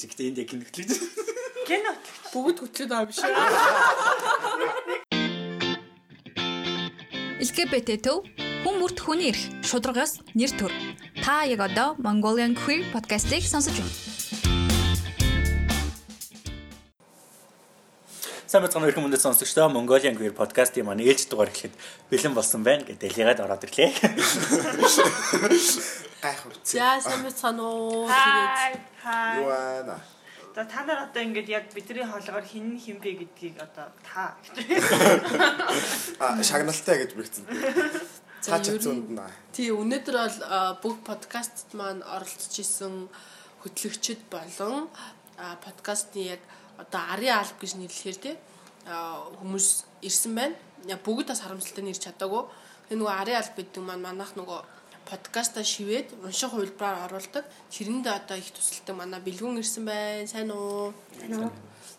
Бэж гэхдээ энд яг гинэглэж. Кино. Бүгд хөтлөд байгаа биш? LGBT төв хүн бүрт хүний эрх шударгаас нэр төр. Та яг одоо Mongolian Queer podcast-ийг сонсож байна. Сайн бацхан өрхөн мөндөд сонсогчдоо Mongolian Queer podcast-ийн маань ээлж дугаар эхлэхэд бэлэн болсон байна гэдэг дэлхийгээд ороод ирлээ. гайхав. За сайн байцгаана уу. Хай. Байна? За та нар одоо ингээд яг бидний хоолгоор хин хинбэ гэдгийг одоо та А шагналтай гэж бигцэн. За, Цаач зүүнд наа. Тий өнөөдөр бол бүх подкастт маань оролцож исэн хөтлөгчд болон подкастны яг одоо арын алба гэж нэрлэхээр тий а, хүмүүс ирсэн байна. Бүгд бас харамсалтай нэрч чадаагүй. Тэгээ нөгөө арын алба гэдэг маань манайх нөгөө подкаста шивээд унших хувилбараар оруулдаг. Тэрэнд одоо их тусалдаг манай бэлгүүн ирсэн байна. Сайн уу? Сайн уу?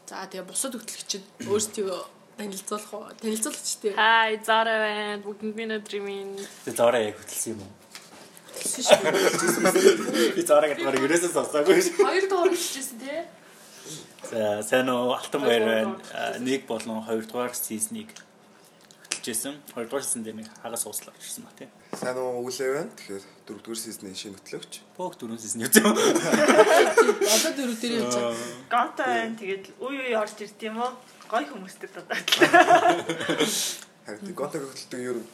За тэгээ бусад хөтлөгчд өөрсдөө танилцуулах уу? Тий. Хай, Зара байна. Бүгдэнд минь өдрийн минь. Тэгээ зоороо яг хөтлсөн юм уу? Би зоороо гэдэг барыг ерөөсөө сонсоогүй. Хоёр дахь хэлчихсэн тий. За сайн уу Алтан баяр байна. Нэг болон хоёрдугаар сизнийг хөтлөжсэн. Хоёрдугаар сизон дээр нэг хагас ууслаа ирсэн ба тий. Сайн уу үлээ байна. Тэгэхээр дөрөвдүгээр сизний шинэ хөтлөгч. Бөөх дөрөв юу юм. Одоо дөрөв дээр явж байгаа. гонтой байна. Тэгээд үй үй орж ирд юм уу? Гой хүмүүстэй одоо. Харин гонтог хөтлөлтөг ер нь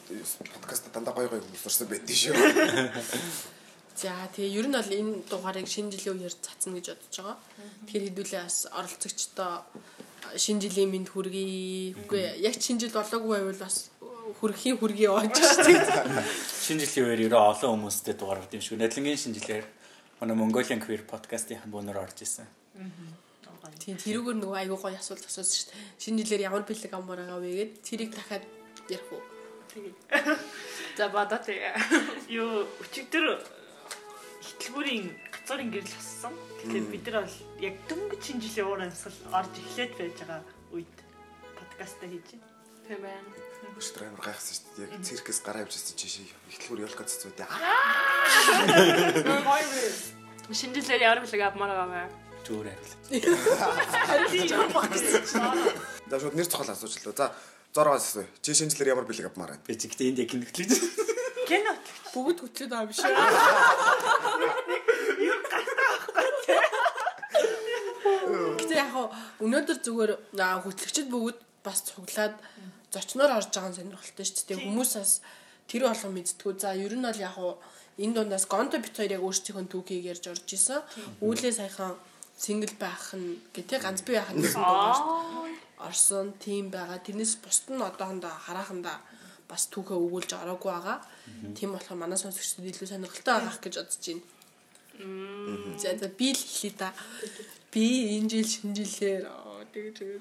подкаст дандаа гоё гоё хүмүүс орсон байдгийн шүү. За тэгээ ер нь бол энэ дугаарыг шинэ жилийн үеэр цацна гэж бодож байгаа. Тэгэхээр хэдүүлээ бас оролцогчдоо шинэ жилийн мэнд хүргэе. Үгүй яг шинэ жил болоогүй байвал бас хүрхийн хүргэе яваач шүү дээ. Шинэ жилийн үеэр ерөө олон хүмүүстэй дугаард юм шүү. Нэдлэнгийн шинэ жилээр манай Mongolian Queer podcast-ийн хамбуунаар орж исэн. Тийм тэрүүгээр нөгөө аягүй гоё асуулт асуусан шүү дээ. Шинэ жилээр ямар бэлэг амар байгаа вэ гэд тэрийг дахиад ярих уу? За бада тий. Юу өчигдөр хөтөлбөрийн гацуурын гэрэл болсон. Тэгэхээр бид нар бол яг дөнгөж шинэ жилийн уур амьсгал орж эхлээд байж байгаа үед подкаста хийж байна. Тийм байна. Өчтөр амар гайхсан шүү дээ. Яг циркээс гараа ирсэн чинь ихтлгүүр ялгаа цэцүүд. Шинэ жилээр ямар бэлэг авмаар байгаа вэ? Зүгээр арил. За шууд нэр цохол асуучлаа. За зороос асуу. Чи шинэ жилээр ямар бэлэг авмаар байна? Бэж гэхдээ энд яг гинэглэж. Кино. Бүгд хөтлөд байгаа биш үү? Гэтэ яг өнөөдөр зүгээр хөтлөгчд бүгд бас цуглаад зочноор орж байгаа нь сонирхолтой шүү дээ. Хүмүүс бас тэр болгон мэдтгүү. За ер нь бол яг энэ дундаас гонто бит хоёр яг өөрсдийнхөө түүхийг ярьж орж исэн. Үүлээ саяхан сингл байх нь гэтээ ганц бий байх нь гэсэн. Орсон тим байгаа. Тэрнээс бусд нь одоохондоо харахандаа бас түүхээ өгүүлж ороогүй байгаа. Тийм болохоор манай сонсогчдод илүү сонирхолтой байгаах гэж бодож байна. За за би л хэлээ да. Би энэ жил шинэ жилээр оо тэгээ тэгээ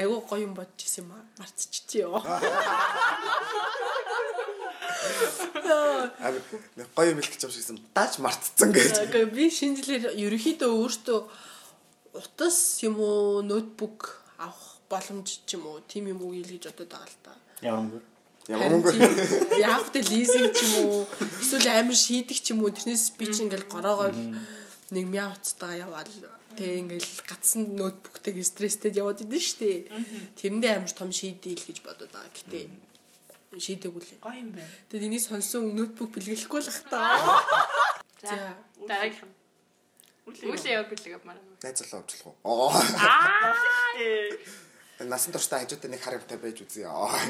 айгуу гоё юм бодож исэн юм аа. Марцчихжээ ёо. Аа гоё юм хэлчих юм шигсэн. Дааж мартцсан гэж. Гэхдээ би шинэ жилээр ерөөхдөө өөртөө утас юм уу ноутбук авах боломж ч юм уу тийм юм уу гэж бодоод байгаа л та. Ямар юм бэ? Ямар мөнгө. Яг тэ лизинг ч юм уу эсвэл амир шийдэх ч юм уу тэрнээс би чи ингээл гороогоо нэг мяа уцтайгаа яваал тэг ингээл гацсан ноутбуктэй стресстэй яваад идэв штэ. Тэрэндээ амир том шийдээл гэж бодоод байгаа. Гэтэ шийдэггүй лээ. Гоё юм байна. Тэгэд энийг сонсон ноутбук бэлгэлэхгүй л ах та. За дараагийнх нь. Үлээ яг бэлэг авмаар байна. Найз залуу авчлах уу? Oo. Насан туршдаа хажуудаа нэг хар юмтай байж үзье. Аа.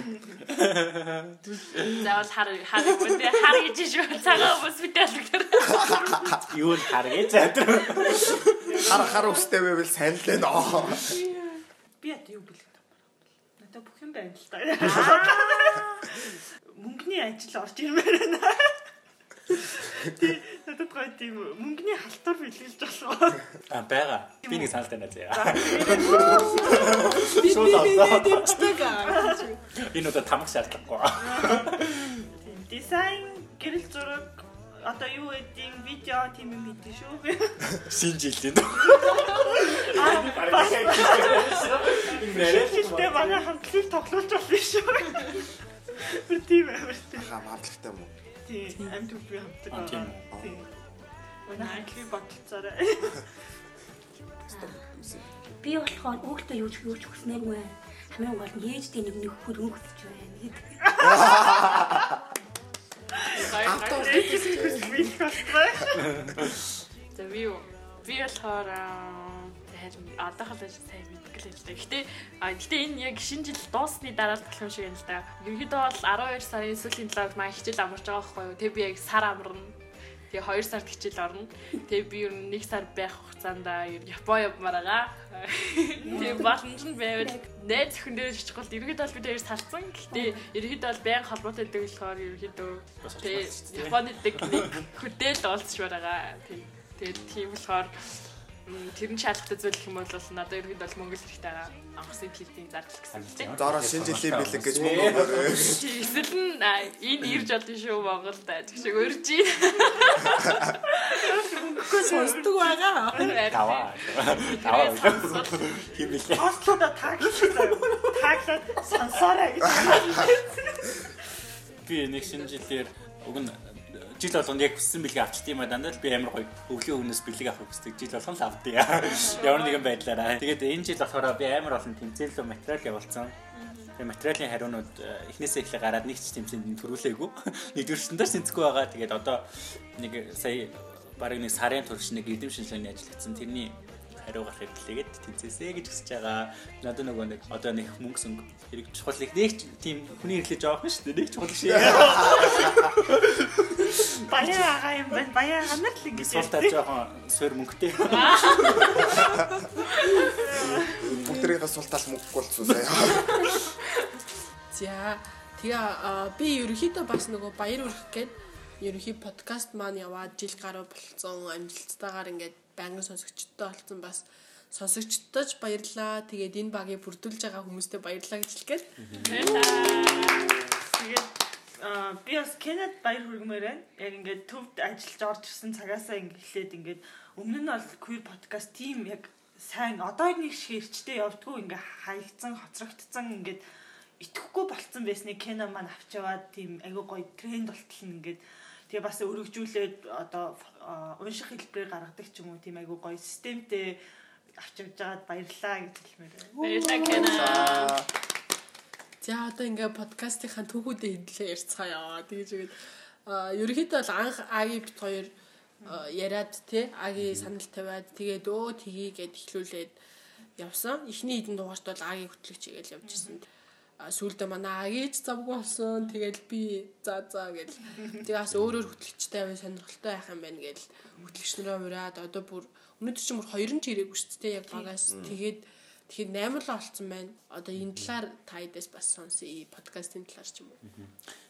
Заавал хар хар юм дээ. Хар гэж шүү. Цагаан хүмүүс битэлгээр. Юу л харгаж задраа. Хар хар өстэй байвал сайн л. Аа. Би яд юу бэлэг тавмаар. Надад бүх юм байна л та. Мөнгөний ажил орж ирмээр байна. Тий, надад гоё тийм мөнгөний халтур бэлгэлж болох. А бага. Би нэг саналтай байна заяа. Би аа. Энэ удаа тамах шаардлагагүй. Тийм дизайн гэрэл зураг одоо юу эдийн видео тийм юм хийдэж шүү. Шинэ жилийн. Жилдээ манай хамтлагийг тоглуулж болно шүү. Би тийм амар тийм. Хаа мамлагтай юм уу? Тийм амт үгүй хамтдаг. А, тийм. Манай хамтлагийг бодлоцоорой. Би болохоор өөртөө юу ч юу ч хүснээргүй. Хамгийн гол нь ээжтэй нэг нэг хөрөнгө хүсэж байна гэдэг. Автоо За би юу? Би болохоор одоохоо л сайн мэдгүй л л дээ. Гэтэ а гэтэ энэ яг шинэ жил дуусны дараа болох юм шиг юм л да. Ерөнхийдөө бол 12 сарын сүүлийн 7-нд маань хичээл амарч байгаа байхгүй юу? Тэг би яг сар амарна. Тэгээ 2 сард хичээл орно. Тэгээ би ер нь 1 сар байх хугацаанд Япон явмаар байгаа. Тэгээ боломж нь байвал найз зөвхөн дээр шичих бол ерөнхийдөө бол би дээр салцсан. Гэхдээ ерөнхийдөө бол байнга холбоотой байдаг болохоор ерөнхийдөө тэгээ Японы дэг нэг хөдөл уулзч байгаа. Тэгээд тийм болохоор тэр нь шалгатай зүйл гэх юм бол надад ерөнхийд бол Монгол хэрэгтэй байгаа. Анхсын филдийн зардал гэсэн тийм. Зороо шинэ жилийн бэлэг гэж мөнгө өгөөрэй. Эсвэл нь энэ ирж олно шүү Монголд гэж шиг өрж ийн. Үгүй сонсдог байгаа. Таваа. Таваа. Хим бэлээ. Ослода тааглаа. Тааглаад сонсоорой гэж. Би нэг шинэ жилээр уг нь жил болгонд яг хүссэн бэлгээ авчт юм дандаа л би амар гоё өвлийн өмнөөс бэлэг авах хүсдэг жил болгон л авдээ. Ямар нэгэн байдлаараа. Тэгээд энэ жил болохоор би амар олон тэмцээл материал явуулсан. Тэгээ материалын хариунууд эхнээсээ эхлээ гараад нэг ч тэмцээнд төрүүлээгүй. Нэгдүгээр стандарт сэнцгүй байгаа. Тэгээд одоо нэг сая бараг нэг сарын турш нэг эдэм шинжилгээний ажил хийсэн. Тэрний хариу гарах хэрэглээгээд тэнцээсэй гэж хүсэж байгаа. Надад нөгөө нэг одоо нэг мөнгө сөнгө хэрэг чухал нэг ч тийм хүний хэрэглэж байгаа юм шүү дээ. Нэг чухал шээ. Баяа ага юм байна. Баяа ханар л ингэж Суултаа жоохон суур мөнгөтэй. Бүгдээрээ суултаал мөнгө болцсон сая. За тэгээ би ерөнхийдөө бас нөгөө баяр үрх гээд ерөнхий подкаст маань яваад жил гаруй болцсон амжилттайгаар ингээд байнгын сонсогчдтой болсон бас сонсогчдод ч баярлаа. Тэгээд энэ багийг бүрдүүлж байгаа хүмүүстээ баярлаа гэж хэлгээд. Тэгээд аа би бас Кенед баяр хүргэмээр байна. Яг ингээд төвд ажиллаж орж ирсэн цагаасаа ингээд эхлээд ингээд өмнө нь бол queer podcast team яг сайн одоо нэг шиг эрчтэй явдггүй ингээд хаягдсан, хоцрогдсон ингээд итгэхгүй болцсон байсныг Кена маань авч яваад тийм айгуу гоё тренд болтол нь ингээд тэгээ бас өргөжүүлээд одоо унших хэлбэрээр гаргадаг ч юм уу тийм айгуу гоё системтэй авч явж байгаад баярлаа гэж хэлмээр байна. Баярлалаа Кена. За одоо ингээ подкастынхаа түүхүүдээ хэдлээ ярьцгаая. Тэгэж игээд а ерөнхийдөө бол анх аги бит хоёр яриад те аги санал тавиад тэгээд өө тгий гэд эхлүүлээд явсан. Эхний хэдэн дугаарт бол аги хөтлөгч игээл явж ирсэн. Сүүлдээ манай агиж завгүй болсон. Тэгэл би за за гэл. Тэгээ бас өөрөөр хөтлөгчтэй аваа сонирхолтой байх юм байна гэл хөтлөгч нараа ураад одоо бүр өнөөдөр бүр хоёр нь ч ирээгүй шүү дээ яг багаас. Тэгээд Тэгэхээр 8 л олцсон байна. Одоо энэ талаар та эдээс бас сонсъё. Подкастын талаар ч юм уу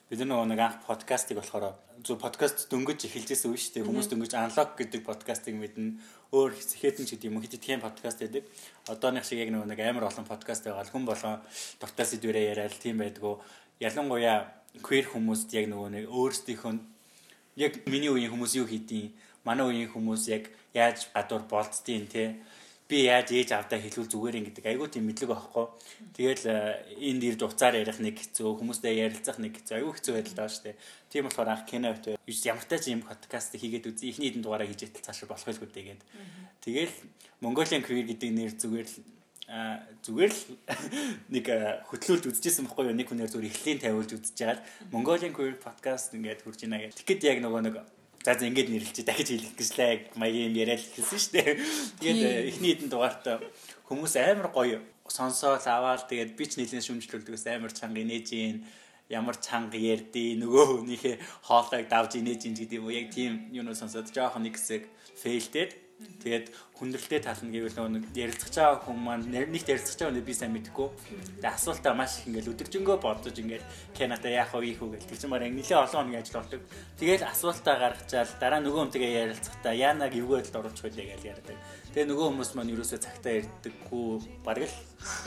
бид нөгөө нэг анх подкастыг болохоор зөв подкаст дөнгөж эхэлжсэн үе шүү дээ. Хүмүүс дөнгөж аналог гэдэг подкастыг мэднэ. Өөр хэсгээдэн ч гэдэг юм хэд тийм подкаст байдаг. Одооных шиг яг нөгөө нэг амар олон подкаст байгаа. Хүн болгон дуртай сэдвэрээ яриад тийм байдгүй. Ялангуяа queer хүмүүст яг нөгөө нэг өөрсдийнхөө яг миний үеийн хүмүүс юу хийдیں۔ Манай үеийн хүмүүс яг яаж гадуур болцдیں те би яаж ээж авдаа хэлүүл зүгээр юм гэдэг айгүй тийм мэдлэг байхгүй. Тэгэл энд ирж уцаар ярих нэг хэцүү, хүмүүстэй ярилцах нэг хэцүү, айгүй хэцүү байдал шүү дээ. Тийм болохоор анх кино бит ямартай ч юм подкаст хийгээд үзье. Эхний хэдэн дугаараа хийж итэл цаашаа болох байлгүй тэгээд. Тэгэл Mongolian Queer гэдэг нэр зүгээр л а зүгээр л нэг хөтлөлт үзчихсэн байхгүй юу нэг хүнээр зүгээр эхлэлийн тавиулж байгаад Mongolian Queer podcast ингээд хурж ийна гэх. Тэгэхэд яг нөгөө нэг За за ингэж нэрлэлчих дахиж хэлэх гэжлээ. Маягийн юм яриад хэлсэн шүү дээ. Тэгээд эхний хэдэн дугаарт хүмүүс амар гоё сонсоол аваад тэгээд би ч нэлээд шүмжлүүлдэгс амар чанга инээж ийн ямар чанга ярдээ нөгөө хүнийхээ хоолойг давж инээж ийн гэдэг юм уу? Яг тийм юунууд сонсоод жоохон нэг хэсэг фейлтэд Тэгээд хүндрэлтэй тал нь гэвэл нэг ярилцах байгаа хүн маань нэгт ярилцах нь би сайн мэдэхгүй. Тэгээд асуултаа маш их ингээл өдөржингөө бодож ингээл Канада яах вэ ийх үү гэл тэр чинь мараа нэлээд олон хоногийн ажил болдог. Тэгээд асуултаа гаргачаал дараа нөгөө хүнтэйгээ ярилцахдаа яанаг эвгүй байдалд оруулах байлаа гэж ярьдаг. Тэгээ нөгөө хүмүүс маань юусоо цагтаа ирдэггүй бараг л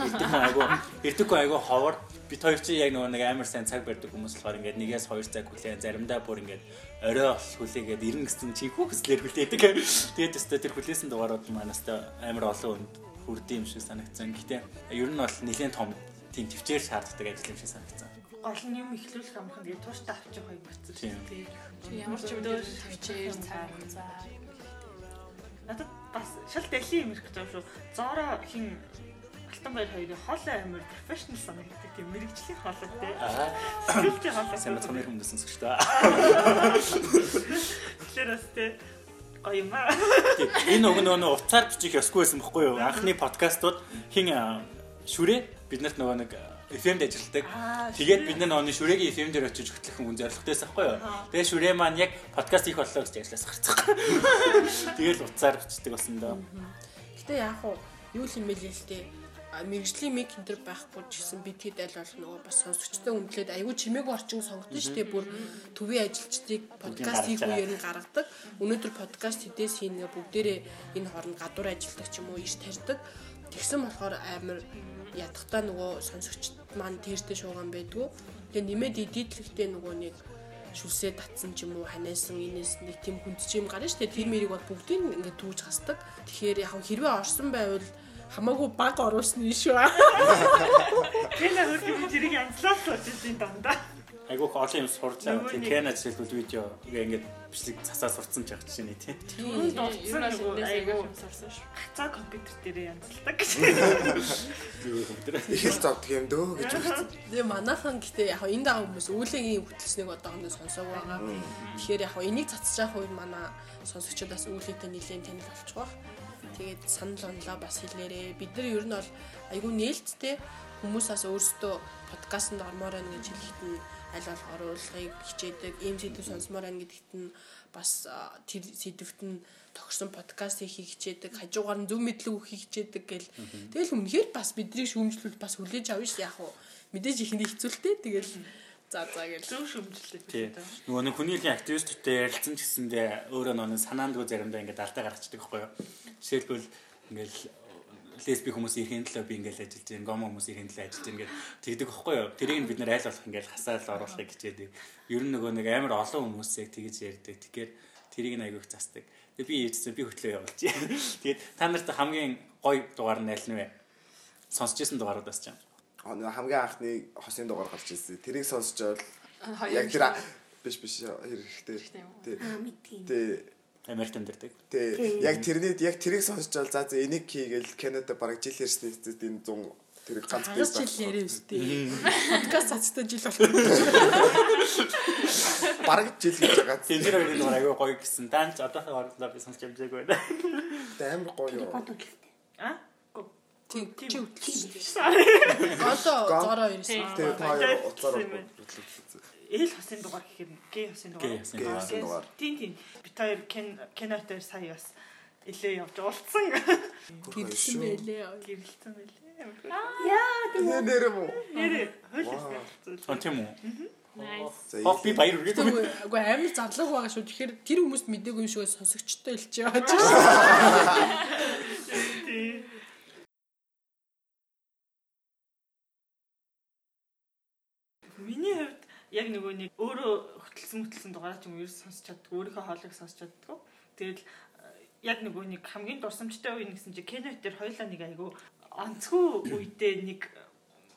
ирдэг айгу ирдэггүй айгу ховор бид хоёр чи яг нөгөө нэг амар сайн цаг барьдаг хүмүүс болохоор ингээд нэгээс хоёр цаг хүлээн заримдаа бүр ингээд орой ол хүлээгээд ирэн гэсэн чихүү хүслээр хүлээдэг. Тэгээд өстө тэр хүлээсэн дугаарууд манастай амар олон хүнд хүрдэм юм шиг санагдсан. Гэтэ ер нь бол нэлээд том тийм төвчээр шаарддаг ажил юм шиг санагдсан. Гол нь юм ихлүүлэх амхан тэгээд тууштай авчих хоёр бацсан. Ямар ч юм дээр төвчээр цаг заа. Надад бас шал дэлхийн юм ирэх гэж байгаа шүү. Зоро хин Алтан баяр хоёрын хоолой амир профешнл санагддаг тийм мэрэгжлийн хоолой тий. Скрипти хоолой. Сайн бацхан хүмүүс сонсогч та. Тэгэхээр бас тий гоё юм аа. Энэ уг нөгөө уцаар бичих ёсгүй байсан бохгүй юу? Анхны подкастууд хин шүрээ бид нарт нөгөө нэг FM-д ажилладаг. Тэгээд бид нар нөгөө шүрэгийн FM дээр очиж хөтлөх хүн зорилготойсэн байхгүй юу? Тэгээд шүрээ маань яг подкаст хийх боллоо гэж ажиллаас гарцгаа. Тэгээд уцаар бичдэг болсон доо. Гэтэ яг уу юу л юм бэ л тээ. А, Мэргэжлийн миг энэ төр байхгүй ч гэсэн бид хэд аль болох нөгөө бас сонсогчтой өмдлөөд айгүй чимээгүй орчин сонгодог шүү дээ. Бүр төвийн ажилчдыг подкаст хийх үеэр нь гаргадаг. Өнөөдөр подкаст хийдээс хийнэ бүгдээрээ энэ хооронд гадуур ажилладаг ч юм уу иш тарьдаг. Тэгсэн болохоор амар ядахтаа нөгөө сонсогчд маань тэрдэ шуугаан байдгүй. Тэгээ нэмээд эдитлэгтэй нөгөө нэг шүлсээ татсан ч юм уу ханайсан инээс нэг тийм хүндч юм гарна штэ тэр мэрийг бол бүгдийг ингээд түүж хасдаг. Тэгэхээр яг хэрвээ орсон байвал хамаагүй баг оруулсан юм шүү. Кена хөргөм зэрэг янзлаад сууж ирсэн дандаа. Айгуу их олон юм сурчлаа. Нөгөө Тэгээд нэг- Кена жишээлбэл видео гээ ингээд бичлэг цасаа сурцсан ч яг чинь тийм. Түрүүнд Ер дутсан нь нөгөө эндээс айгуу айгуу сурсан шүү. хацаа компьютер дээрээ янзалдаг гэж. Их л зовдөг юм дөө гэж үзсэн. Тэгээ манайхан гэтээ яг энэ даа хүмүүс үүлгийн хөтлснэг одоохондоо сонсоог байгаа. Тэгэхээр яг энийг цацчих үед манай сонсогчдаас үүлээтэй нэлээд танил болчих واخ. Тэгээд санал онлоо бас хэлээрээ. Бид нар ер нь бол айгүй нээлттэй хүмүүсээс өөрсдөө подкастт ормоор байна гэж хэлэхэд нь аль болох оруулахыг хичээдэг. Ийм сэдв сонсомоор байна гэдэгт нь бас тэр сэдвт нь тогтсон подкаст хийх хичээдэг, хажуугаар нь зөв мэдлэг өгөх хичээдэг гэл. Тэгэл үнэхээр бас биднийг шүүмжлүүл бас хүлээж авна ш яг уу. Мэдээж ихэнд хэцүүлтэй тэгэл за за гэл. Зөв шөмжлөлтэй. Нөгөө нэг хүний эрхийн активистуудтай ярилцсан ч гэсэндээ өөрөө нөгөө санаандгүй заримдаа ингээд алдаа гаргачихдаг байхгүй юу? Жишээлбэл ингээд лесби хүмүүсийн эрхийн төлөө би ингээд ажиллаж байна, гомо хүмүүсийн эрхийн төлөө ажиллаж байна гэдэг тэгдэг байхгүй юу? Тэрийг бид нэр айл болох ингээд хасаал оруулахыг хичээдэг. Ер нь нөгөө нэг амар олон хүмүүсээ тэгэж ярьдаг. Тэгэхээр тэрийг нь айгүйх застдаг. Тэгээ би ээжсэн би хөтлөө явуулчих. Тэгээд та нарт хамгийн гоё дугаар нь аль нь вэ? Сонсч ирсэн дугааруудаас ч юм. Аа, нөгөө хамгийн анхны хосын дугаар гарч ирсэн. Тэрийг сонсчоод Хоёр яг тэр биш биш хэрэгтэй. Хэрэгтэй юм. Америкт амьдардаг. Тий. Яг тэрний яг тэрийг сонсчоод за за энийг хийгээл Канада бараг жил ярьсан хэвчээд энэ 100 тэр ганц би Хагас жил яриа өстэй. Подкаст цацтай жил болсон. бараг жил гэж байгаа. Тэнцэр хоёрын дугаар айгүй гоё гэсэн. Даанч одоохоо орлоо би сонсч амжаагүй байна. Амар гоё. Үлдээ. А? Чи биш. Одоо зороо ирсэн. Тэгээ та хоёр уцаар Эл хосын дугаар гэхээр гээ хосын дугаар. Гээ хосын дугаар. Тийм тийм. Би хоёр кен кинотоор сая бас илээ явж уулцсан. Гэрэлсэн байлээ. Гэрэлсэн байлээ. Яа тийм Нэ нэрм үү? Нэрээ хойлсон. Он тийм үү? Хог би баяр үргэлж үгүй амар зарлаг байгаа шүү. Тэгэхээр тэр хүмүүст мдээгүй юм шиг сонсогчтой байгаа ч. Миний хувьд яг нөгөө нэг өөрөө хөтөлсөн хөтөлсөн дугаараа ч юм ерөөс сонсч чаддаг. Өөрийнхөө хоолойг сонсч чаддаг. Тэгэл э, яг нөгөө нэг хамгийн дурсамжтай үе нэгсэн чи Кено дээр хоёлаа нэг айгу онцгүй үедээ нэг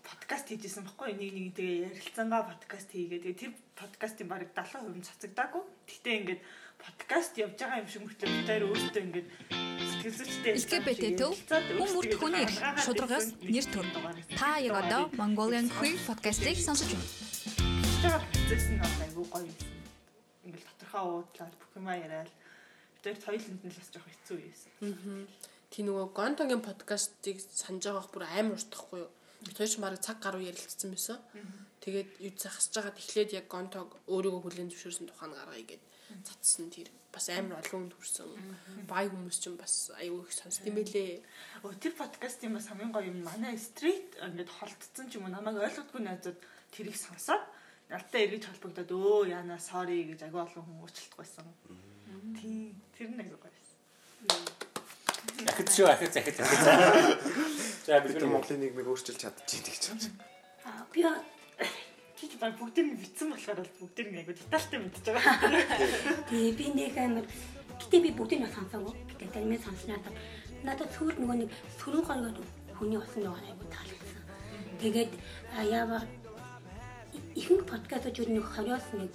подкаст хийжсэн байхгүй нэг нэгнтэйгээ ярилцсангаа подкаст хийгээд тэгээ тэр подкастын бараг 70% нь цацагдаагүй. Гэхдээ ингээд подкаст явж байгаа юм шиг мөртлөө хоёр өөртөө ингээд сэтгэл зүйчтэй LGBT төв хүн бүрт хүний шударгаас нэр төр. Та яг одоо Mongolian Queer podcast-ыг сонсож байна. Процесс нь бол айгүй гоё юмсан. Ингээл тодорхой уудлаад бүх юма яриад хоёр соёлонд нь л бас жоох хэцүү байсан. Тий нөгөө Гонтогийн подкастыг санаж байгаах бүр амар уртахгүй юу? Бид хоёр ч мараг цаг гаруй ярилцсан байсан. Тэгээд юу захасж байгаад эхлээд яг Гонтог өөрийгөө хүлэн зөвшөөрсөн тухайн гаргая гэд цацсан тэр бас амар олон хүнд хүрсэн. Бай хүмүүс ч бас аюу их сонсд юм бэлээ. Өө тэр подкастын бас хамгийн гоё юм манай стрит ингээд холтцсон ч юм уу намайг ойлгодгүй найзууд тэрийг сонсоод надтай эргэж холбогдоод өө яана sorry гэж агүй олон хүн уучлалт байсан. Тийм тэр нь айгүй гоё байсан. Ахид шүү, ахид захид захид. За бид Монголын нийгмийг өөрчилж чадчихжээ гэж байна. Аа би Чи баг бүгдийг нь битсэн болохоор бол бүгдийг нь айгүй детальтай мэдчихэж байгаа. тэгээ би нэг амар гэтээ би бүгдийг нь сонсоогүй. Гэтээ тэр минь сонсноо надад цөөр нөгөө нэг сөрөг горгоод хүний усан нөгөө айгу таалагдсан. Тэгээд яава ихэнх подкастууд юу нэг 20-оос нэг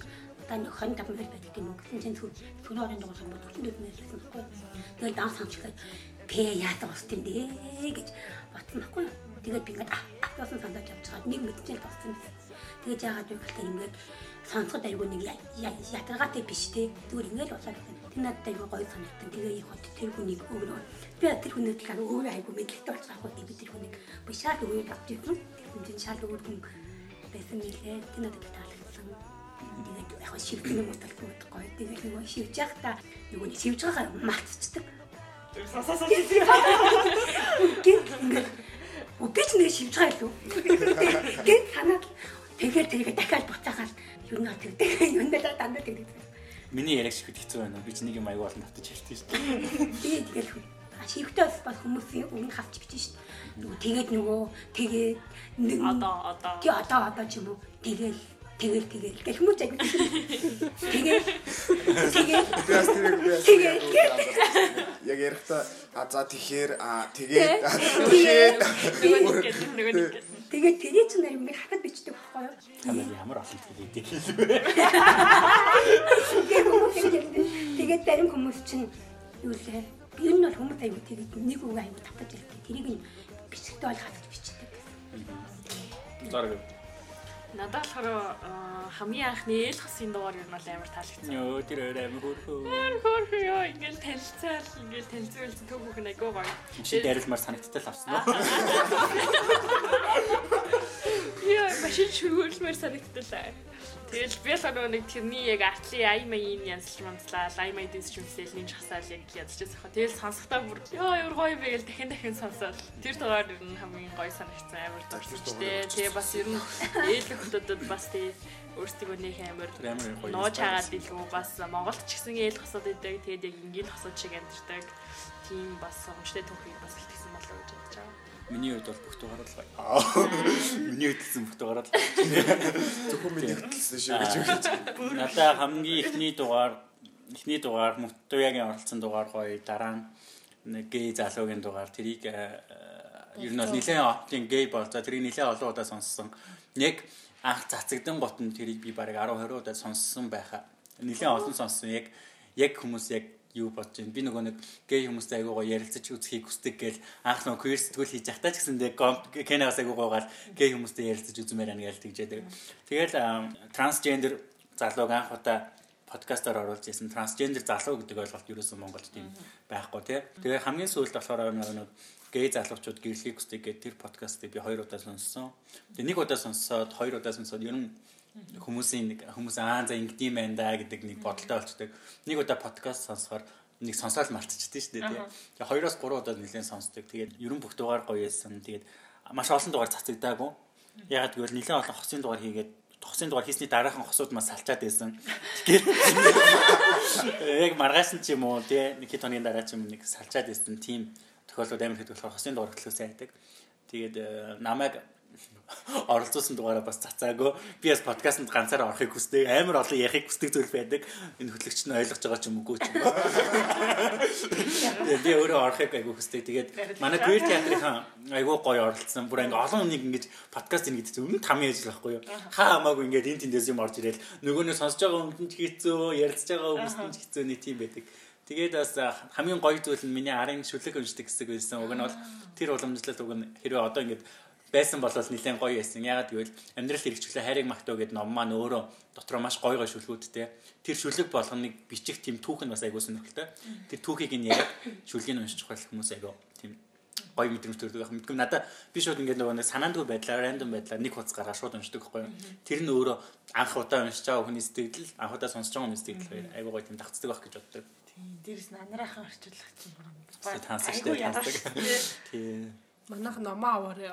та нөхөн тав мөр байдаг юм уу гэсэн чинь түр түр орон юм бол түр мөр байсан байхгүй. Тэгээд даан самчгаа пэ яатаа ус тийм дээ гэж бодсон байхгүй. Тэгээд би ингээд автосан сандаж явж байгаа нэг мэдчихэл болсон. Тэгээд яагаад вэ гэхээр ингээд сонсоход айгүй нэг ядаргаатай биш те. Зүгээр ингээд болоод байна. Тэр надад айгүй гоё санагдсан. Тэгээ их хот тэр хүнийг өгнө. Би тэр хүнээ талаар өөрөө айгүй мэдлэгтэй болж байгаа байхгүй. Би тэр хүнийг би шал өгөөд авч ирсэн. Тэр хүн чинь шал өгөөд байсан нэлээ. Тэр надад таалагдсан. Тэгээд яг шивгэн юм уталгүй гоё. Тэгээд нөгөө шивж явахдаа нөгөө нэг шивж байгаа мартцдаг. Сасасаа Гин ингээд би ч нэг шивж байгаа илүү. Гин санаад тэгээд тэгээд дахиад буцаагаад юу нэ тэгдэг. Юу нэ дандаа тэгдэг. Миний яриаг шихэд хэцүү байна. Би ч нэг юм аягүй олон татаж хэлдэг шүү дээ. Би тэгэл шивхтэй бас хүмүүсийн өмнө хавч гэж шүү дээ. Нөгөө тэгээд нөгөө тэгээд нэг Одоо одоо. Тий одоо одоо ч юм уу. Тэгэл тэгэл тэгэл. Гэх хүмүүс яг тэгэл тэгэл. Бас бас Тэгээд. яг ярихдаа а за тэгэхээр а тэгээд тэгээд. Нөгөө нэг тэгээд тэрий ч нэг юм хатад бичдэг байхгүй юу? Та нар ямар олон хэлээдэг. Тэгээд хүмүүс тэгээд тэгээд зарим хүмүүс чинь юу лээ. Ер нь бол хүмүүс аягүй тэгээд нэг үг аягүй татаж ирдэг. Тэрийг нь бичгтээ хатаж бичдэг. Зараг. Надад болохоор аа, хамгийн анхны ээл хосын дугаар юу нь бол амар таалагдсан. Йоо тэр өөр амир хөрхөө. Хөрхөө ёо ингээл танилцаал ингээл танилцуулсан төв хүүхэн айгуу гоё. Чи дайралмаар санагдтал авсан уу? Яа машин шүргүүлмээр санагдталаа. Тэгэл би нөгөө нэг тэрний яг артлын ай маягийн янзлж манцлаа, ай маяг дэс шүмсэл нэг хасаал яг янзж байгаа. Тэгэл сонсохдоо бүр ёо ямар гоё бэ гэл дахин дахин сонсоод тэр дугаар ер нь хамгийн гоё санагдсан амар дурсчтэй. Тэгээ бас ер нь ээлэг хотодод бас тий өөрсдөө нэг амар нууж хагаад илүү бас Монголд ч гэсэн ээл хосод идэг. Тэгээд яг ингээл хосод шиг амьддаг. Тийм бас өмчтэй түүхийг бас илтгэсэн болоо гэж бодож байгаа. Миний хувьд бол бүх дугаар л гоё. Миний хөдөлсөн бүх дугаар л. зөвхөн миний хөдөлсөн шүү гэж үгэж. Надаа хамгийн ихний дугаар ихний дугаар Мутуягийн оролцсон дугаар гоё. Дараа нь нэг гей залуугийн дугаар тэрийг э, ер нь бол нэлээд оптын гей бол за тэрийг нэлээд олон удаа сонссон. Яг анх цацагдан гот нь тэрийг би бараг 10 20 удаа сонссон байхаа. Нэлээд олон сонссон. Яг яг хүмүүс яг юу бодож байна. Би нөгөө нэг гей хүмүүстэй айгуугаа ярилцаж үзхийг хүсдэг гээл анх нөгөө queer сэтгүүл хийж явтаа ч гэсэндээ Кенаас айгуугаа гей хүмүүстэй ярилцаж үзмээр ана гээл тэгжээдэг. Тэгэл трансгендер залууг анх удаа подкастаар оруулж ирсэн трансгендер залуу гэдэг ойлголт ерөөсөн Монголд тийм байхгүй тий. Тэгээ хамгийн сүүлд болохоор нөгөө гей залуучууд гэрлэхийг хүсдэг гэдэг тэр подкастыг би хоёр удаа сонссон. Тэгээ нэг удаа сонссоод хоёр удаа сонсоод ер нь хүмүүсийн нэг хүмүүс аа за ингэдэм байх да гэдэг нэг бодолтой болчдөг. Нэг удаа подкаст сонсохоор нэг сонсоод мартчихдээ шүү дээ тий. Тэгээ хоёроос гурван удаа нэлээд сонсдог. Тэгээд ерөн бүх дугаар гоё байсан. Тэгээд маш олон дугаар цацагдаагүй. Ягаад гэвэл нэлээд олон хосын дугаар хийгээд хосын дугаар хийсний дараахан хосууд мас салчаад байсан. Тэгэхээр яг маргааш нь ч юм уу тий нэг хэд хоногийн дараа ч юм нэг салчаад байсан тийм тохиолдлууд амар хэд болохоор хосын дугаар хөтлөөс айдаг. Тэгээд э, намайг оролцуулсан дугаараа бас цацаагүй. Би бас подкастэнд ганцаараа орохыг хүсдэг. Амар олон ярихыг хүсдэг зүйл байдаг. Энэ хөтлөгч нь ойлгож байгаа ч юм уу ч юм уу. Би өөрөө орохыг айгүй хүсдэг. Тэгээд манай queer театрын айгүй гоё оролцсон. Бүр ингээ олон хүнийг ингэж подкаст ин гэдэг өмнө тамийн ажил байхгүй юу. Хаа хамаагүй ингээд энэ тэндээс юм орж ирэл нөгөөнөө сонсож байгаа ч хэцүү, ярилцж байгаа хүмүүст хэцүү нэг тийм байдаг. Тэгээд бас хамгийн гоё зүйл нь миний арын шүлэг уншдаг хэсэг байсан. Уг нь бол тэр уламжлалт уг нь хэрвээ одоо ингээд байсан бол нэлээд гоё байсан. Ягаад гэвэл амьдрал хэрэгжүүлээ хайрыг магтуу гэдэг ном маань өөрөө дотроо маш гоё гоё шүлгүүдтэй. Тэр шүлэг болгоныг бичих тийм түүх нь бас айгуу сонирхолтой. Тэр түүхийг нь яг шүлгийг уншиж байгаа хүмүүс айгуу тийм гоё мэдрэмж төрдөг байх. Мэдгүй надаа би шууд ингээд нөгөө нэг санаандгүй байдлаар рандом байдлаар нэг хуц гараа шууд уншдаг байхгүй юу. Тэр нь өөрөө анх удаа уншиж байгаа хүний сэтгэл, анх удаа сонсож байгаа хүний сэтгэл айгуу гоё тийм давцдаг байх гэж боддог. Дээрээс нь анараахан орчуулах чинь бүр Тэ таансаг штэ таансаг. Тий. Манайх номоо аваарай.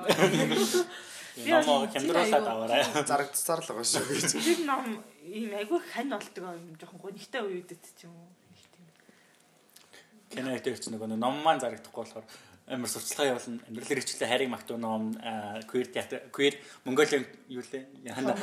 Номоо хямдруулаад аваарай. Зарагдсаар л байгаа шүү гэж. Тэр ном ийм айгүй хань болдог юм жоохон гонигтай үедэд ч юм уу. Кэнэ дээр ч нөгөө ном маань зарагдахгүй болохоор амар сурталчилгаа явуулна. Амьдрал хэрэгчлээ хайрыг магтуу ном queer театр queer Mongolian юу лээ.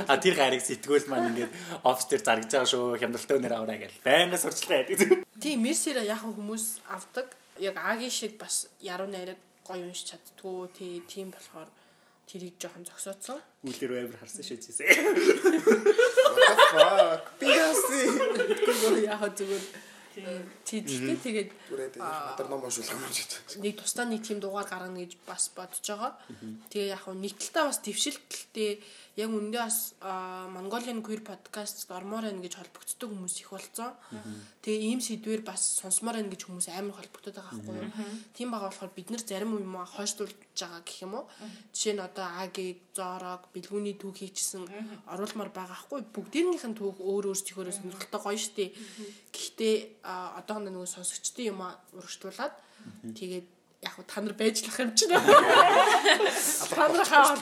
А тэр гарыг сэтгүүл маань ингээд офс дээр заргаж байгаа шүү. Хямдалтай өнөр аваарай гэл. Байнга сурталчилгаа яадаг. Тийм мессера яг хүмүүс авдаг. Яг агийн шиг бас яруу найраг гоё унш чаддгүй тий тийм болохоор тэрийг жоохон зогсооцсон. Үлээр амар харсан шүү дээ. Би яаси. Тэгвэл яг зүгээр тийдэлтэй тэгээд надад ном уншуулах юм шиг. нэг тусдаа нэг тийм дугаар гаргана гэж бас бодож байгаа. Тэгээ яг хөө нэг талдаа бас дэвшилтэлтэй яг үндэ бас Mongolian Queer podcast ормоор байна гэж холбогддог хүмүүс их болцсон. Тэгээ ийм сэдвэр бас сонсомоор байна гэж хүмүүс амар холбогдоод байгаа байхгүй юу. Тийм байгаа болохоор бид нар зарим юм аа хойшлуулж байгаа гэх юм уу. Жишээ нь одоо Агийг, Зорог, Бэлгүүний түүх хийчихсэн оруулмаар байгаа байхгүй юу. Бүгдийнх нь түүх өөр өөр зөхиөрөө сонирхолтой гоё штэ. Гэхдээ аа, одоохондоо нөгөө сонсогчдын юм аа урагшлуулад тэгээд яг та нар байжлах юм чинь. Та нар хаа.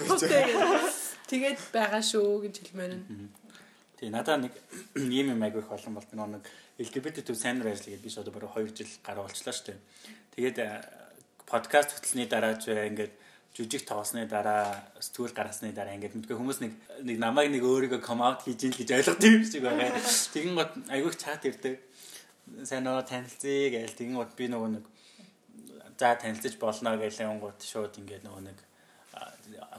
Тэгээд байгаа шүү гэж хэлмээр нь. Тэгээ надаа нэг ийм юм айгүй их олон болт нэг LGBT төв сайн нар ажиллая гэж би одоо баруун 2 жил гараа болчлаа шүү дээ. Тэгээд подкаст хөтлсөний дараа ч ингээд жүжиг тоосны дараа сэтгүүл гаргасны дараа ингээд мэдгүй хүмүүс нэг нэг намайг нэг өөрийгөө ком аут хийж ийн гэж ойлгох юм шиг байгаа. Тэгин гот айгүй их чат ирдэг. Сайн нөө танилцъя гээл тэгин гот би нөгөө нэг за танилцаж болно гээл гот шууд ингээд нөгөө нэг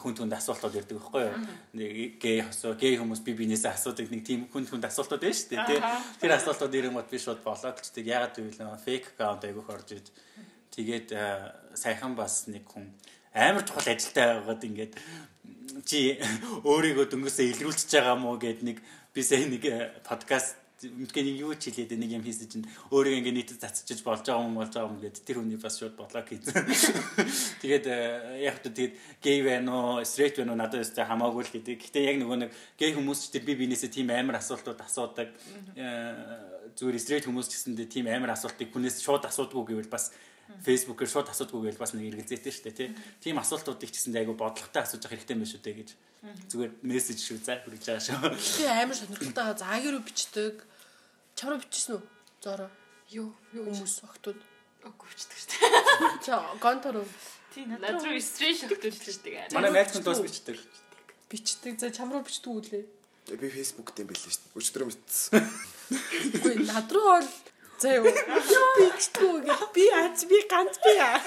хүн түнд асуултууд ирдэг байхгүй юу? Нэг гей асуу, гей хүмүүс би бинээсээ асуудаг нэг тийм хүн түнд асуултууд байна шүү дээ. тий. Тэр асуултууд ирэнгүүт би шууд болоодчдаг. Ягаад гэвэл фейк аккаунт айгүйх орж иж тэгээд а, саяхан бас нэг хүн амар чухал ажилтай байгаад ингээд чи өөрийгөө дөнгөсөө илрүүлчихэж байгаа мó гэд нэг би сая нэг э, подкаст мэдгүй нэг юу ч хэлээд нэг юм хийсэн чинь өөрийгөө ингээд нийтэд цацчихж болж байгаа юм болж байгаа юм гэд тэр хүний бас шууд бодлоо хийсэн. Тэгээд э, яг та тэгээд гей байна уу, straight байна уу надад өстэй хамаагүй л гэдэг. Гэтэ яг нөгөө нэг гей хүмүүс ч тэр би бинээсээ тийм амар асуултууд асуудаг. Э, Зүгээр straight хүмүүс ч гэсэндээ тийм амар асуултыг хүнээс шууд асуудгүй гэвэл бас Facebook-ээр шууд асуудгүй гэвэл бас нэг эргэлзээтэй шүү дээ тий. Тийм асуултуудыг ч гэсэндээ айгу бодлоготой асууж явах хэрэгтэй юм шүү дээ гэж. Зүгээр мессеж шүү за хүргэж байгаа шүү. Тэгээ амар сонирхолтой байгаа. Заагийн руу бичдэг. Чамруу бичсэн үү? Зоро. Юу юу Хүмүүс охтууд. үгүй бичдэг шүү дээ. За гонтор уу? Тий Над руу стрейш өгдөлждэг. Манай найз хүн дуус бичдэг. Бичдэг. За чамруу бичдэг үлээ. Би Facebook дээр байлээ шүү дээ. Өчтөр мэдсэн. Үгүй над руу бол за юу. Бичдэг гэх би аз би ганц би. аа.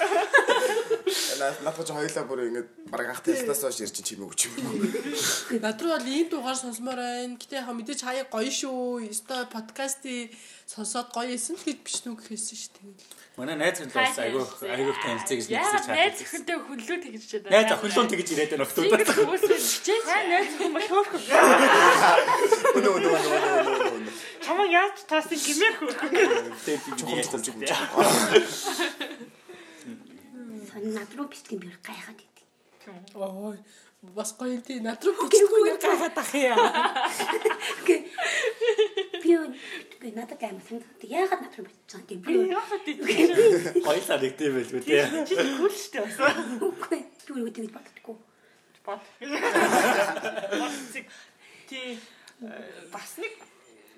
Надад ч хоёлаа бүр ингэж бараг анх талснаас хойш ярьж чимээ өгч юм. Над руу бол ийм дугаар сонсомоор байна. Гэтэ яг мэдээж хаяа гоё шүү. Өстой подкастыг сонсоод гоё исэн л гэж бичнүү гэхээсэн шүү дээ. Манай найз хүн дуус айгу айгу танилцъя гэж Яа, мессеж найз өхөнтэй хүнлүү тэгж чад. Найз охинлон тэгж ирээд байна. Тэгж хүмүүсээ бичээ. хаа найз хүн бол хөөрхөн. Өнөө өнөө өнөө өнөө. Чамаа яаж таасан Чухал би чухал яаж чухал. Сон над руу бичдэг би гайхаад идэв. Ой бас гоё тий над руу бичдэггүйгээр гайхаад ах яа. Би би надад аим санагдав. Яагаад над руу бичиж байгаа юм би Яахад тийм. хоёлаа нэгтэй байлгүй тий. Чи кул штэ бас. үгүй би юу гэдэг боддоггүй. Бод. Тий бас нэг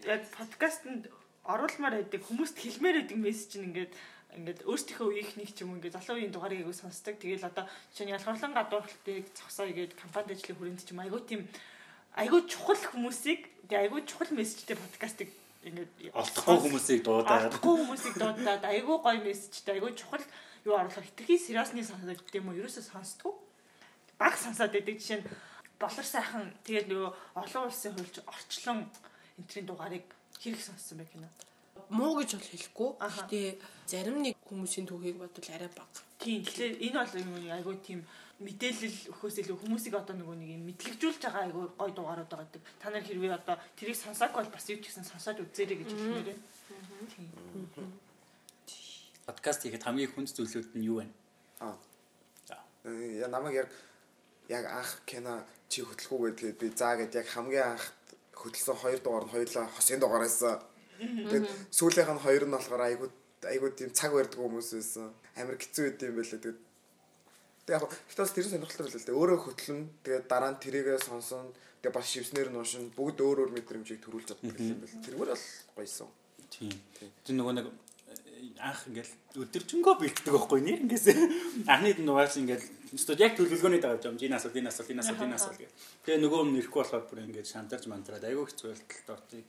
яг подкастэнд оруулмаар байдаг хүмүүст хэлмээр байдаг мессеж нь ингээд ингээд өөртөөхөө үеих нэг ч юм ингээд залуу үеийн дугаарыг сонсдог. Тэгэл одоо чинь ялгарлан гадуурхалтыг зогсоё гээд компани ажлын хүрээнд ч юм. Айгу тийм айгу чухал хүмүүсийг тэгээ айгу чухал мессежтэй подкастыг ингээд Олдохгүй хүмүүсийг дуудаад. Олдохгүй хүмүүсийг дуудаад айгу гоё мессежтэй айгу чухал юу оруулах хитрхи сериосны сонсоод юм уу? Ерөөсөө сонсдгоо? Баг сонсоод байдаг. Жишээ нь болор сайхан тэгээд нөгөө олон улсын хуульч орчлон энтрийн дугаарыг хэрэг сонссон байх кино. Муу гэж бол хэлэхгүй. Гэтэ зарим нэг хүмүүсийн түүхийг бодвол арай бага. Тийм тэгэхээр энэ бол юм айгу тийм мэдээлэл өгөхөөс илүү хүмүүсийг одоо нөгөө нэг юм мэдлэгжүүлж байгаа айгу гой дугаарууд байгаа гэдэг. Та нар хэрвээ одоо тэрийг сонсоогүй бол бас юу ч гэсэн сонсоод үзээрэй гэж хэлмээр байна. Тийм. подкаст хийхэд хамгийн хүнд зүйлүүд нь юу вэ? Аа. За. Э, Я намайг яг яг анх кино чи хөтлөхүү гэдгээд би заа гэд яг хамгийн анх хөтлсөн хоёр дугаар нь хоёулаа хосын дугаараас тэгээд сүүлийнх нь хоёр нь болохоор айгуу айгуу тийм цаг барьдаг хүмүүс байсан. Амар хэцүү байд юм байлаа тэгээд тэг яг ихтээс тэр сонирхолтой байлаа л дээ. Өөрөө хөтлөн тэгээд дараа нь тэрийгээ сонсон тэгээд бас шивснэр нь уушин бүгд өөр өөр мэдрэмжийг төрүүлж чаддаг юм байл. Тэрмэр бол гоёсон. Тийм. Тэр нөгөө нэг анх ингээл өдөржингөө бэлддэг байхгүй нэр ингээс анхны нугаас ингээл студ яг төлөвлөгөөний дагаж юм энэ асуулт энэ асуулт энэ асуулт энэ асуулт гэх. Тэгээ нөгөө нь нэрэхгүй болохоор бүр ингээд шантарч мантраад айгүй хэцүү байлталд ортыг.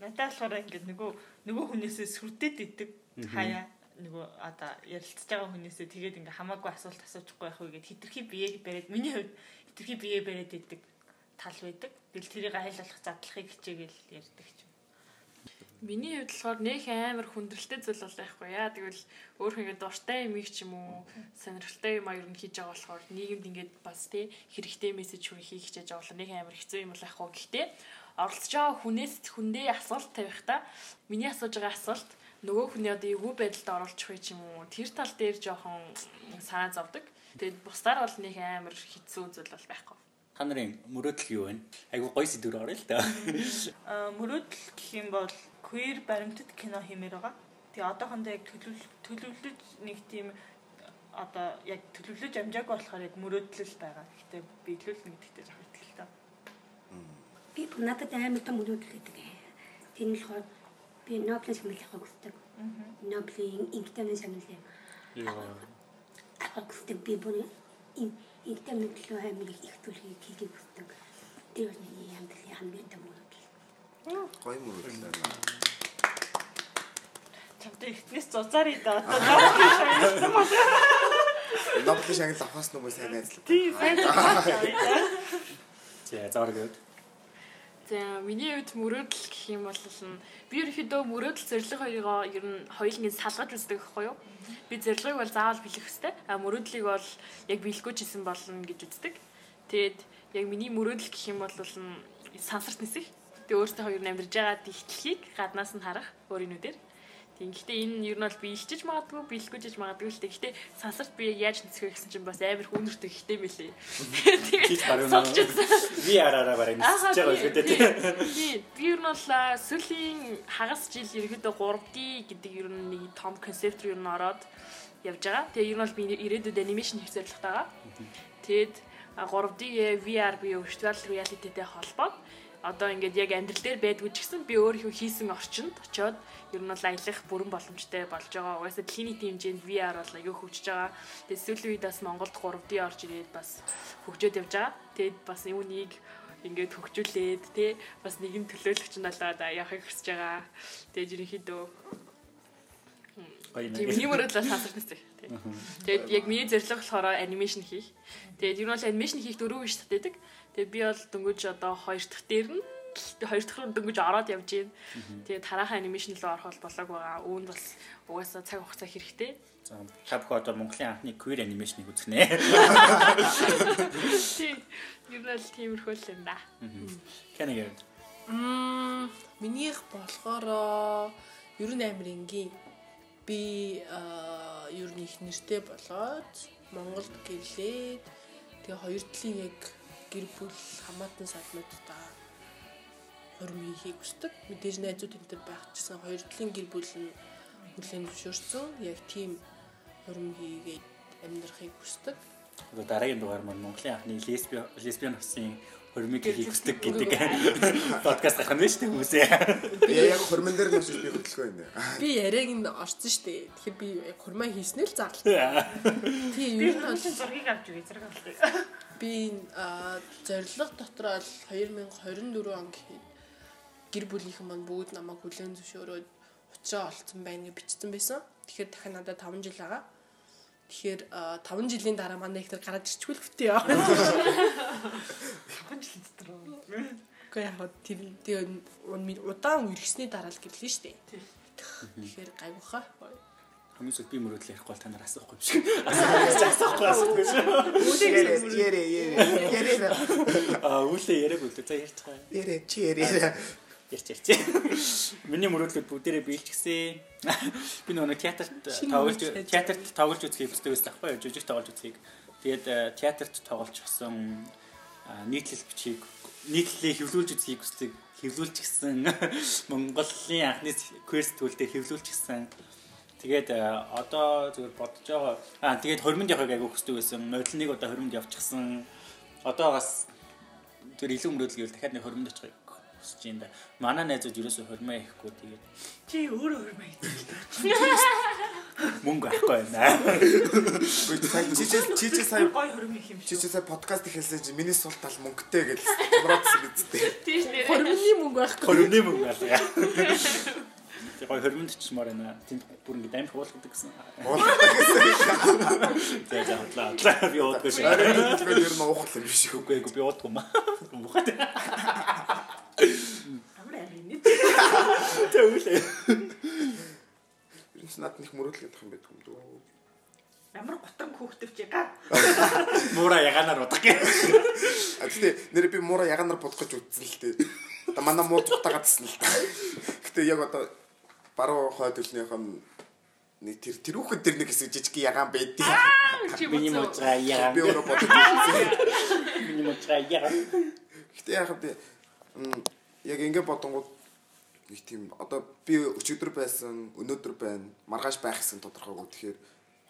Надад болохоор ингээд нөгөө нөгөө хүнээсээ сүрдээд идэг хаяа нөгөө одоо ярилцж байгаа хүнээсээ тэгээд ингээ хамаагүй асуулт асуучихгүй байх үгээд хитрхи биеийг бариад миний хувьд хитрхи биеэ бариад идэг тал байдаг. Тэгэл тэрийг айлуулах задлахыг хичээгээл ярьдаг ч юм. Миний хувьд болохоор нөх амар хүндрэлтэй зүйл бол байхгүй яа. Тэгвэл өөрөө ингээд дуртай юм их ч юм уу сонирхолтой юм аяр нь хийж байгаа болохоор нийгэмд ингээд бас тий хэрэгтэй мессеж хүргэх хийх хичээж байгаа болохоор нөх амар хэцүү юм бол ахгүй. Гэхдээ оролцож байгаа хүнээс хүндээ асуулт тавихта миний асууж байгаа асуулт нөгөө хүний одоо эвгүй байдалд вэ ч юм уу тэр тал дээр жоохон санаа зовдөг. Тэгээд бусдаар бол нэг амар хэцүү зүйл бол байхгүй. Та нарын мөрөөдөл юу вэ? Айгу гоё сэдвэр орё л да. Аа мөрөөдөл гэх юм бол queer баримтат кино хиймээр байгаа. Тэгээ одоохондоо яг төлөв төлөвлөж нэг тийм одоо яг төлөвлөж амжаагүй болохоор яг мөрөөдөл байгаа. Гэхдээ биелүүлнэ гэдэгтээ жоох ихтэй. Би надад амар том мөрөөдөл гэдэг. Тэр нь болохоор би Нобелийн шагналыг хүсдэг. Нобелийн инктэний шагналыг авах хүсдэг. Би бүр инктэний төлөө амар их зүйлийг хийх хүсдэг. Тэр нь ямар хамгийн том мөрөөдөл. Гоё мөрөдлөө байна. Чамтай ихнээс зузаар и да одоо Нобелийн шагнал бол Нобелийн шагнал авахаас нөгөө сайн найзлаа. тийм сайн. За өгд. За миний хувьд мөрөөдөл гэх юм бол би ерөөхдөө мөрөөдөл зорилго хоёроо ер нь хоёуланг салгаж үздэг байхгүй юу? Би зорилгыг бол заавал бэлэх хэвээр. А мөрөөдлийг бол яг бэлэхгүй ч хийсэн болно гэж үздэг. Тэгээд яг миний мөрөөдөл гэх юм бол сансарт нисэх. Тэгээ өөртөө хоёр амьдарж байгаа ихтлхийг гаднаас нь харах өөрийнүүдээр. Тийм гэхдээ энэ нь ер нь бол би илчиж магадгүй, биелэхгүй жиж магадгүй л дээ. Гэхдээ сансарт би яаж нисэх вэ гэсэн чинь бас амар хүндрэлтэй ихтэй мэлээ. Баруун ви араараа барай нисэж байгаа шүү дээ. Тийм. Би ер нь бол сүүлийн хагас жил ерөөдөө 3D гэдэг ер нь нэг том концепт ер нь ороод явж байгаа. Тэгээ ер нь бол би ирээдүйд анимашн хийх зорилготой байгаа. Тэгээд а, 3D-гээ VR буюу virtual reality-тэй холбоод одоо ингээд яг амьдрал дээр байдгүй ч гэсэн би өөрийнхөө хийсэн орчинд очиод ер нь бол аялах бүрэн боломжтой болж байгаа. Угаасаа дэлхийн нийтийн хэмжээнд VR бол аягүй хөгжиж байгаа. Тэгээд сүүлийн үед бас Монголд 3D орж ирээд бас хөгжөөд явж байгаа. Тэгээд бас юунийг ингээд хөгжүүлээд тий бас нэгэн төлөөлөгч нь болоод явахыг хүсэж байгаа. Тэгээд ерөнхийдөө Гоё тийм нэг. юм өрөдлөө сансарнаас тий. Тэгээд яг миний зорилго болохоор анимашн хийх. Тэгээд ер нь бол анимашн хийх дөрөв биш татдаг. Тэгээд би бол дөнгөж одоо хоёр дахь дээр нь хоёр дахь руу дөнгөж ороод явж байна. Тэгээд тараахан анимашн руу орох бол болоог байгаа. Үүнд бас угаасаа цаг хугацаа хэрэгтэй. За та бүхэн одоо Монголын анхны queer animation-ыг үзэх нэ. Тийм. Ер нь бол тиймэрхүү л юм да. Кэнэ гэв. Мм минийх болохоор ер нь амир энгийн. Би аа ер нь их нэртэй болоод Монголд гэлээд тэгээ хоёр талын яг гэр бүл хамаатан салнуудаа хурим хийхийг хүсдэг. Мэдээж найзууд энэ төр байх гэсэн хоёр талын гэр бүл нь хүлээн зөвшөөрсөн. Яг тийм хурим хийгээд амьдрахыг хүсдэг. Одоо дараагийн дугаар маань Монголын анхны лесби лесбиан хосын хөрмиг хийх хүсдэг гэдэг подкаст гарах нь шүү дээ хүмүүсээ. Би яг хөрмөн дээр очиж би хөдөлгөө юм. Би яриаг нь орсон штэ. Тэгэхээр би яг хурмаа хийснэ л зарлаа. Тийм Би ер нь бол зургийг авч өгье зэрэг авалтыг. би а зорилго дотроо л 2024 он гэхэд гэр бүлийнхэн маань бүгд намайг хүлээн зөвшөөрөөд уучраа олцсон байна гэж бичсэн байсан. Тэгэхээр дахин надад 5 жил байгаа. Тэгэхээр 5 жилийн дараа манай их төр гараад ирчихвэл хөтөө яа. Хонч л дотор. Гэхдээ яг тэр тэгээ удаан үргэсний дараа л гэрлээ шүү дээ. Тэгэхээр гайвуха. Хүмүүсд би мөрөөдөл ярихгүй бол та нар асуухгүй юм шиг. Асуухгүй асуухгүй шүү. Ярэ ярэ ярэ ярэ Аа үлээ яриаг үлээ. За ярьж байгаа. ярэ чи ярэ. Ярьж ярьж. Миний мөрөөдлүүд бүгдээрээ биелчихсэн. Би нөгөө театрт тоглож театрт тоглож үзхийг хүсдэг байсан байхгүй юу? Жүжиг тоглож үзхийг. Тэгээд э, театрт тоглож гисэн нийтлэл бичгийг нийтлэлээ хэвлүүлж үзхийг хүсдэг. Хэвлүүлж гисэн Монголын анхны сэтгүүл дээр хэвлүүлж гисэн. Тэгээд э, одоо зүгээр бодож байгаа. Аа тэгээд хормонд явахыг айгу хүсдэг байсан. Нодлныг одоо хормонд явчихсан. Одоо бас тэр илүү мөрөөдөл гэвэл дахиад нэг хормонд очихыг хүсэж байна да. Манай найзууд ерөөсөө хормоо ихгүй тэгээд Чи өөрөө хөрмөө хийдэг. мөнгө авахгүй байна. Чи чи чи чи сая Гой хөрмөө хийх юм чи шиг. чи сая подкаст ихэлсэн чи миний сул тал мөнгөтэй гэж томроодсон биз дээ. Тийш нэрээ. Хормны мөнгө байхгүй. Хормны мөнгө аваа. тий гоё хормонд чимээр байна. Тэнд бүр ингэ амир уулгадаг гэсэн. За за хотлаа. хотлаа. Би уудгүй шиг. Ер нь уухал юм биш? Үгүй би уудгүй маа. Мухад. Тэвлээ. Ер нь над нэг мөрөдлөд юм байдаг юм дөө. Ямар гутан хүүхдвч яга. Муура яганаар удах гээ. А тэгтээ нэр би муура яганаар бодох гэж үзсэн л дээ. Одоо манай муу зүгтагаад тасна л та. Гэтэ яг одоо баруун хойд төлнийх нь нэг тэр тэр хүүхэд тэр нэг хэсэг жижиг ягаан байдгийг Чи Миний муучраа яа. би өөрөө бодож үзсэн. Миний муучраа яа. Гэтэ яг би яг ингэ бодонгууд нэг тийм одоо би өчигдөр байсан, өнөөдөр байна, маргааш байх гэсэн тодорхойгүй тэгэхээр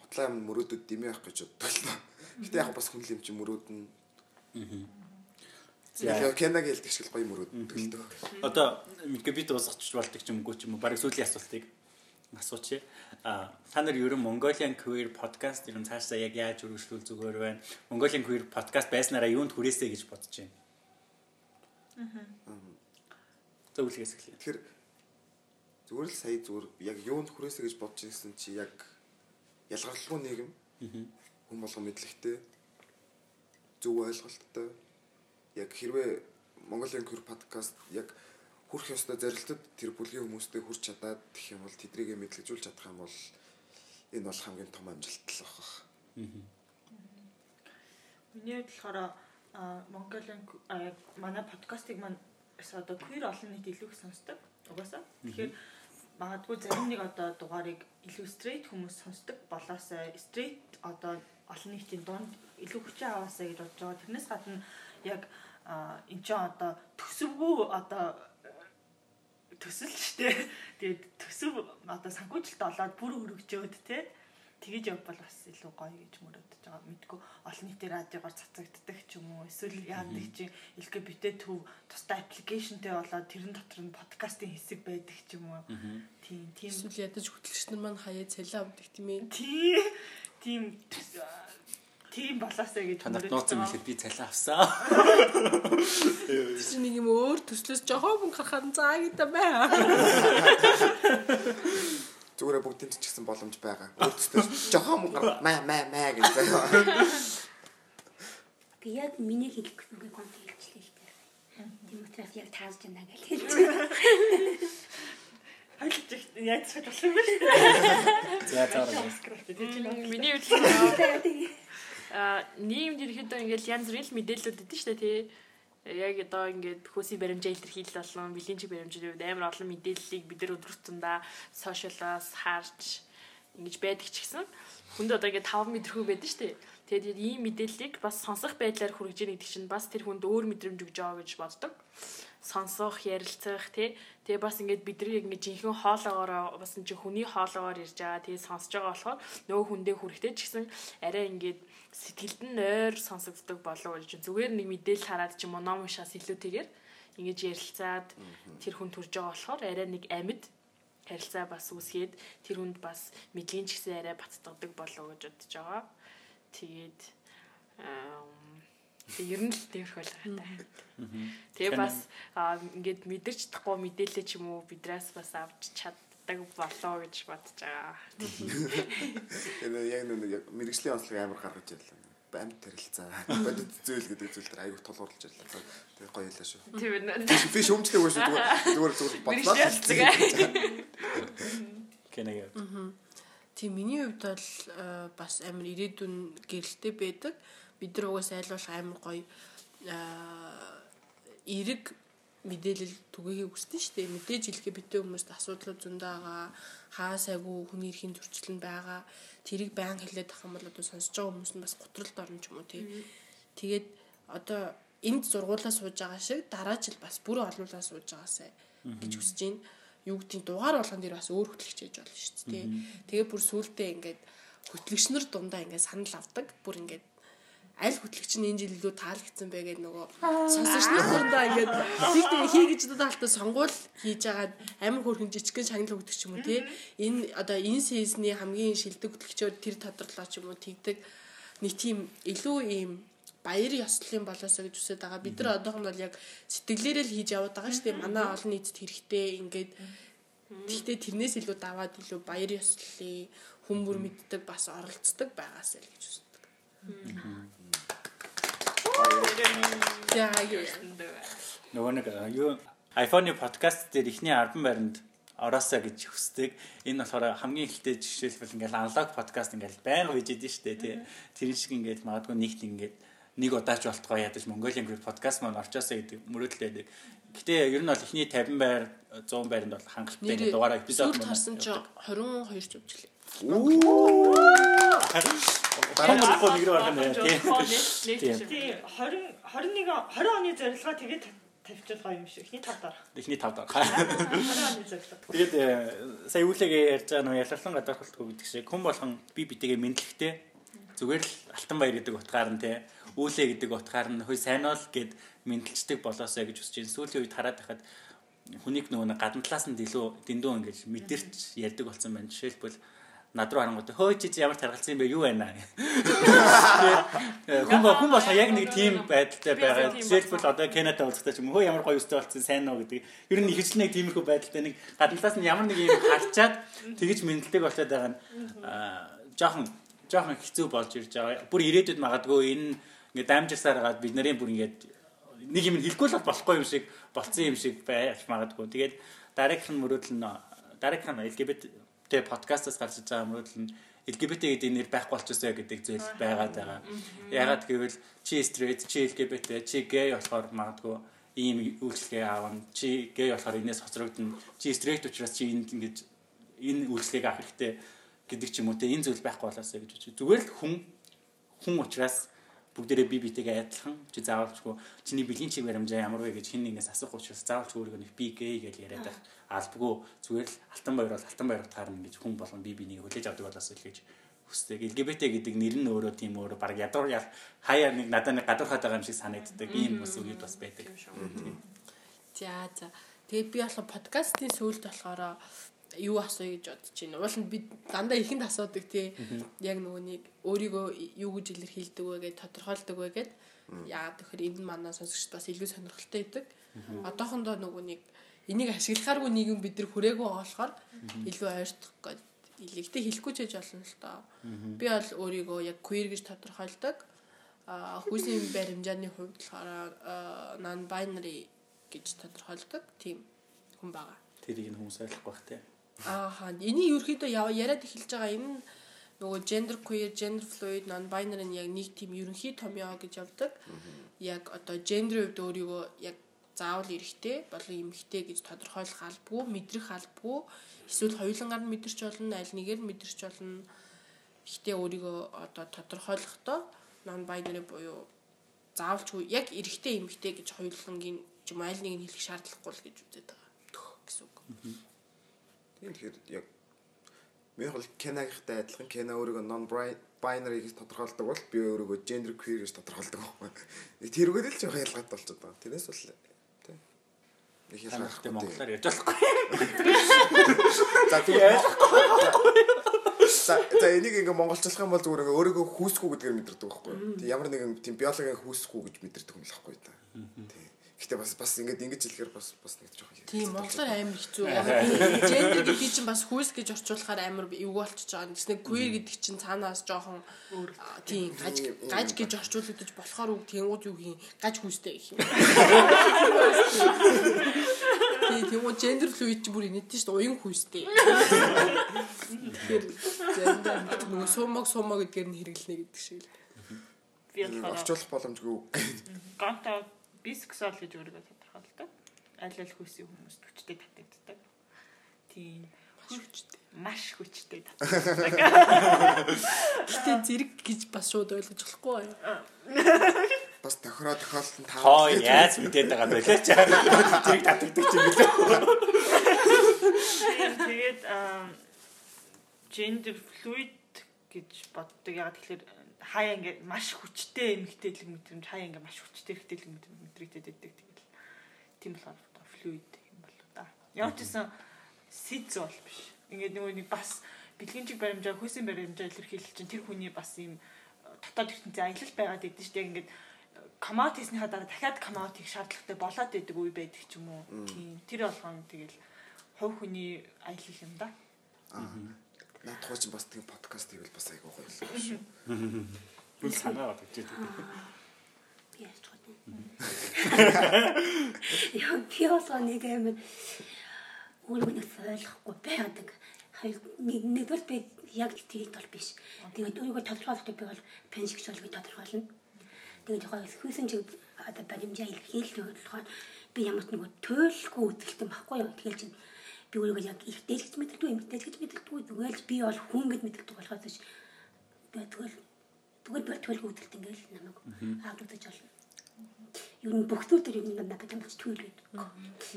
хутлаа юм мөрөөдөд димээ авах гэж боддог л доо. Гэтэ яг бас хүн юм чи мөрөөдөн. За. Яг Кенаг хэлдэг шиг л гоё мөрөөддөг л доо. Одоо бид дуусгач болдог ч юм уу ч юм уу баг сүүлийн асуултыг асууч. А та нар ерөн Mongolian Queer podcast ер нь цаашдаа яг яаж өргөжлүүл зүгээр байна. Mongolian Queer podcast байснараа юунд хүрээсэй гэж бодож байна. Зөвлөгөөс эхлэе. Тэгэхээр зүгээр л сая зүгээр яг юунд хүрээсэй гэж бодож ирсэн чи яг ялгарлгүй нийгэм хүн болгон мэдлэгтэй зөв ойлголттой яг хэрвээ Mongolian Queer podcast яг хүрх ёстой зарилтад тэр бүлгийн хүмүүстэй хүрч чадаад гэх юм бол тэдрийгэ мэдлэгжүүлж чадах юм бол энэ бол хамгийн том амжилт л баг. Миний хувьд болохоор Mongolian манай подкастыг маань одоо queer олон нийт илүү их сонсдог. Угаасаа. Тэгэхээр магадгүй зарим нэг одоо дугаарыг илүү straight хүмүүс сонсдог болоосаа straight одоо олон нийтийн дунд илүү хүчин аваасаа гэж бодож байгаа. Тэрнээс гадна яг энэ ч одоо төсөвгүй одоо төсөл штэ. Тэгээд төсөв одоо санхүүжилт олоод бүр өргөжөөд те тэгэж явбал бас илүү гоё гэж мөрөдөж байгаа. Мэдгүй олон нийтийн радиогоор цацагддаг ч юм уу эсвэл яадаг чи LGBT төв тустай аппликейшнтэй болоод тэрэн дотор нь подкастын хэсэг байдаг ч юм уу. Тийм тийм Эсвэл ядаж хөтлөгч нар маань хаяа цалин авдаг тийм ээ. тийм тийм тийм болоосаа гэж мөрөдөж нууц юм байгаа. хэлээд би цалин авсан. Чи нэг юм өөр төслөөс жоохон мөнгө гарахад заа гэдэг бай. Зүгээр бүгдийн ч гэсэн боломж байгаа. Өөртөө жохон мөнгө маа маа маа гэж заяа. Гэ яг миний хэлэх гэсэн үг конт хэлчихлээ шүү дээ. Тийм учраас яг тааж байна гэж. Хойлож их яаж ч болох юм үү? За заараа. Миний хувьд а нийгэмд ерөөхдөө ингээл янз бүрийн л мэдээлэлүүд өгдөн шүү дээ тий. Яг одоо ингээд хөөсийн баримжаа илэрхийлэл болон бэлгийн чиг баримжийн хувьд амар олон мэдээллийг бид нар өдөр тутамдаа сошиалаас харж ингэж байдаг ч гэсэн хүнд одоо ингээд 5 мэдрэхүү байдаг шүү дээ. Тэгээд ийм мэдээллийг бас сонсох байдлаар хүргэж яах гэдэг чинь бас тэр хүнд өөр мэдрэмж өгж байгаа гэж боддог. Сонсох, ярилцах тий. Тэгээ бас ингээд бид нар яг ингээд жинхэнэ хоолоогоор бас энэ хүний хоолоогоор ирж байгаа. Тэгээ сонсож байгаа болохоор нөгөө хүндээ хүрэхтэй ч гэсэн арай ингээд сэтгэлд нь ойр сонсогддог болов уу гэж зүгээр нэг мэдээлэл хараад ч юм уу ном уншаас илүүтэйгээр ингэж ярилцаад тэр хүн төрж байгаа болохоор арай нэг амьд харилцаа бас үсгээд тэр хүнд бас мэдлийн ч гэсэн арай бацдагдаг болов уу гэж бодож байгаа. Тэгээд тэг ер нь л тиймэрхүү л байгаа. Тэгээ бас аа, ингээд мэдэрч чадахгүй мэдээлэл ч юм уу бидраас бас авч чаддаг болоо гэж бодож байгаа. Энэ яг нэг мэрэгжлийн онцлог амар гаргаж ирлээ. Амьд тарилцаа. Бодит зүйл гэдэг зүйл дээр аягүй тулгуурлаж ирлээ. Тэгээ гоё ялаа шүү. Тийм ээ. Би шөмжлэг шүү зүгээр зүгээр зүгээр бодлоо. Кэнэг. Тийм миний хувьд бол э, бас амар ирээдүйн гэрэлтэй байдаг. Бид нар угаас айлуулах амар гоё эрэг мэдээлэл түгээхийг хүсдэг шүү дээ. Мэдээж хэлэхэд битээ хүмүүст асуудлууд зөндөө байгаа. Хаа сайгүй хүний эрхийн зөрчил нь байгаа. Тэрийг баян хэлээд ах юм бол одоо сонсож байгаа хүмүүс нь бас готролд орно ч юм уу тий. Тэгээд одоо энд зургуулаа сууж байгаа шиг дараа жил бас бүр олуулаа сууж байгаасай гэж хүсэж байна. Юу гэдгийг дугаар болгон дээр бас өөр хөтлөгч хийж болно шүү дээ. Тэгээ бүр сүултээ ингээд хөтлөгч нар дундаа ингээд санал авдаг. Бүр ингээд аль хөтлөгч нь энэ жил илүү таалагдсан бэ гэдэг нөгөө сонсогч нар дундаа ингээд тийг хий гэж даалтаа сонгуул хийж агаад амар хөрхөн жижигхэн шагнал өгдөг ч юм уу тий. Энэ одоо энэ сезний хамгийн шилдэг хөтлөгчөөр тэр тодорлоо ч юм уу тэгдэг нэг тийм илүү ийм баяр ёслолын болоосоо гэж үсэд байгаа. Бид нар одоох нь бол яг сэтгэлээрээ л хийж яваад байгаа шүү дээ. Манай олон нийтэд хэрэгтэй ингээд Гэхдээ тэрнээс илүү даваад илүү баяр ёслолын хүмүүр мэддэг бас оролцдог байгаас л гэж үздэг. Яа. Нөгөө нэг юу iPhone-ы подкаст дээр ихний 10 байранд ороосоо гэж хүсдэг. Энэ болохоор хамгийн ихтэй жишээлбэл ингээл аналог подкаст ингээл байнга хийж идэв штэ тий. Тэр шиг ингээд магадгүй нэгт ингээд нэг удаач болтгоо ядаж Mongolian Group podcast маань орчоосоо гэдэг мөрөөдөлтэй байдаг. Гэтэ ер нь бол ихний 50 байр 100 байранд бол хангалттай дугаараа эпизод Сүүлд харсан чи 22 ч явж Баруун руу нэг рүү орох нь тий. Тийм. тий 20 21 20 оны зорилгоо тэгээд тавьчихлаа юм шиг. Эхний 5 дараа. Ихний 5 дараа. 20 оны зорилго. Тэгээд э, сая үлээгээ ярьж байгаа нөө яларлан гадархалтгүй гэдэг шиг хүн болгон би битэйгээ мэдлэгтэй зүгээр л алтан баяр гэдэг утгаар нь те үүлээ гэдэг утгаар нь хөөе сайн ол гэд мэдлэгчдэг болоосоо гэж хүсэж байна. Сүүлийн үед хараад байхад хүнийг нөгөө гадна талаас нь илүү дэндүү ингэж мэдэрч ярьдаг болсон байна. Жишээлбэл над руу харангуйтай хөөе чи ямар таргалсан юм бэ? Юу байна? хүн ба хүн бас яг нэг тийм байдалтай байгаа. жишээлбэл одоо Канада уулзахтаа ч юм хөө ямар гоё өстэй болсон сайн нөө гэдэг. Ер нь ихэвчлэн нэг тиймэрхүү байдалтай нэг гадналаас нь ямар нэг юм харчаад тэгэж мэдлэг болоод байгаа нь жоохон жоохон хэцүү болж ирж байгаа. Бүр ирээдүйд магадгүй энэ ингээд дамжсаар хагаад бид нарын бүр ингээд нэг юм хэлэхгүй л болохгүй юм шиг болцсон юм шиг байж магадгүй. Тэгээд дараагийнх нь мөрөөдөл нь дараагийнх нь LGBT тэ подкастаас гарч байгаа мөрөдөл нь LGBT гэдэг нэр байхгүй болчихсоо гэдэг зүйл байгаад байгаа. Ягаад гэвэл чи straight, чи LGBT, чи gay болохоор магадгүй ийм үйлчлэгээ аавна. Чи gay болохоор энэс хоцрогдно. Чи straight учраас чи энд ингэж энэ үйлчлэгийг авах хэрэгтэй гэдэг ч юм уу те энэ зүйл байхгүй болоосаа гэж үзчих. Зүгээр л хүн хүн учраас бүгдээрээ би битэйгээ адилхан чи заавалчгүй чиний бэлгийн чиг баримжаа ямар вэ гэж хин нэгнээс асуух учраас заавалч өөрийгөө нэг би гей гэж яриад байх албагүй зүгээр л алтан баяр бол алтан баяр утгаар нь гэж хүн болгон би бинийг хүлээж авдаг болоос л гэж хүсдэг. LGBT гэдэг нэр нь өөрөө тийм өөрөө баг ядуур хаяа нэг надад нэг гадуурхаад байгаа юм шиг санагддаг. Ийм бас үед бас байдаг. За за. Тэгээд би болохоор подкастын сүүлд болохоор юу асууя гэж бодож байна. Уул нь би дандаа ихэнд асуудаг тий. Яг нөгөө нэг өөрийгөө юу гэж илэрхийлдэг вэ гэж тодорхойлдог вэ гэд. Яагаад тэгэхээр энэ манай сонсогчд бас илүү сонирхолтой байдаг. Одоохондоо нөгөө нэг энийг ашиглахааргүй нийгэм бид нар хүрээгүй болохоор илүү ойртох гээд илэгтэй хэлэхгүй ч гэж болно л доо. Би бол өөрийгөө яг queer гэж тодорхойлдог. А хүслийн баримжааны хувьд болохоор non binary гэж тодорхойлдог тийм хүн байгаа. Тэрийг нь хүмүүс ойлгохгүй бах тий. Ааха. Эний ерөөхдөө яриад эхэлж байгаа энэ нөгөө gender queer, gender fluid, non binary нь яг нэг тийм ерөнхий томьёо гэж явдаг. Яг одоо gender хувьд өөрийгөө яг заавал эрэгтэй болон эмэгтэй гэж тодорхойлох албагүй, мэдрэх албагүй. Эсвэл хоёулангаар нь мэдэрч болно, аль нэгээр нь мэдэрч болно. Гэхдээ өөрийгөө одоо тодорхойлохдоо non binary буюу заавалчгүй яг эрэгтэй эмэгтэй гэж хоёулангийн юм аль нэг нь хэлэх шаардлагагүй л гэж үздэг байгаа. гэсэн үг. Тэгэхээр яг Миний бол Кенагийнхтай адилхан Кена өөрийгөө non binary гэж тодорхойлдог бол би өөрийгөө gender queer гэж тодорхойлдог байхгүй. Тэрүүгээр л жоох ялгаад болчиход байгаа. Тэрнээс бол тийм. Их ялгаатай монголоор ярьж болохгүй. За тийм. За энийг ингээ монголчлах юм бол зүгээр ингээ өөрийгөө хүүсэхгүй гэдгээр мэдэрдэг байхгүй. Тэг ямар нэгэн тийм биологийн хүүсэхгүй гэж мэдэрдэг юм л байхгүй та. Тийм. Гэтэ бас бас ингээд ингэж хэлэхээр бас бас нэг жоох юм. Тийм монголоор амар хэцүү. Гендер гэдэг чинь бас хүүс гэж орчуулахаар амар эвгүй болчихж байгаа. Тэснэ queer гэдэг чинь цаанаас жоохон тийм гаж гаж гэж орчуулагдаж болохоор үг тэнгууд юу гин гаж хүүстэй гэх юм. Тийм тийм уу gender fluid чинь бүр инээдэж шүү дээ уян хүүстэй. Тэгэхээр gender нөгөө сумаг сумаг гэдгээр нь хэрэглэнэ гэдэг шиг л. Би болохоор орчуулах боломжгүй. гонтоо бисексуал гэж өөрийгөө тодорхойлдог. Аль аль хүйсийн хүмүүст хүчтэй татагддаг. Тийм. Маш хүчтэй татагддаг. Гэтэ зэрэг гэж бас шууд ойлгож болохгүй бай. Бас тохироо тохиолдолд таа. Хоо яаж мэдээд байгаа бэ? Тэрийг татагддаг юм билээ. Тэгээд gender fluid гэж боддог. Яг тэгэхээр хаяа ингээд маш хүчтэй эмгтээлэг мэдрэмж хаяа ингээд маш хүчтэй эмгтээлэг мэдрэмж мэдрэгдээд байдаг. Тэгэл тийм болохоор fluid юм болоо да. Яг ч гэсэн сиз бол биш. Ингээд нөгөө нэг бас бэлгэнчиг баримжаа хүйсийн баримжаа илэрхийлэл чинь тэр хүний бас ийм дотоод ертөнцийн аялал байгаад идэв шүү дээ. Ингээд комаут хийснийхаа дараа дахиад комаут хийх шаардлагатай болоод идэг үе байдаг ч юм уу. Тийм. Тэр болгоом тэгэл хувь хүний аялал юм да. Наад хууч бас тийм подкаст хийвэл бас айгуу гоё л шүү. Үл санаа бодож байгаа. Би яаж чад. Яа би осоо нэг юм өөрөө нэг ойлгохгүй хоёр нэг нэгдүгээр би яг тийт бол биш. Тэгээд өөрийгөө тодорхойлохдоо би бол пенсигч болгож тодорхойлно. Тэгээд яг хүйсэн чиг одоо баримжаа илэрхийлэх болохоор би ямар ч нэг төөлгүй үзэлтэн баггүй юу. Тэгээд чинь би өөрийгөө яг их дээлгэж мэддэг, эмгтээж гэж мэддэг. Зүгээр л би бол хүн гэд мэддэг болохоос ш. Тэгээд тэгэл зүгээр би төөлгүй үзэлт ингээл намайг аавдаж болно. Юу н бүх төр юм надад ямар ч төөлөд.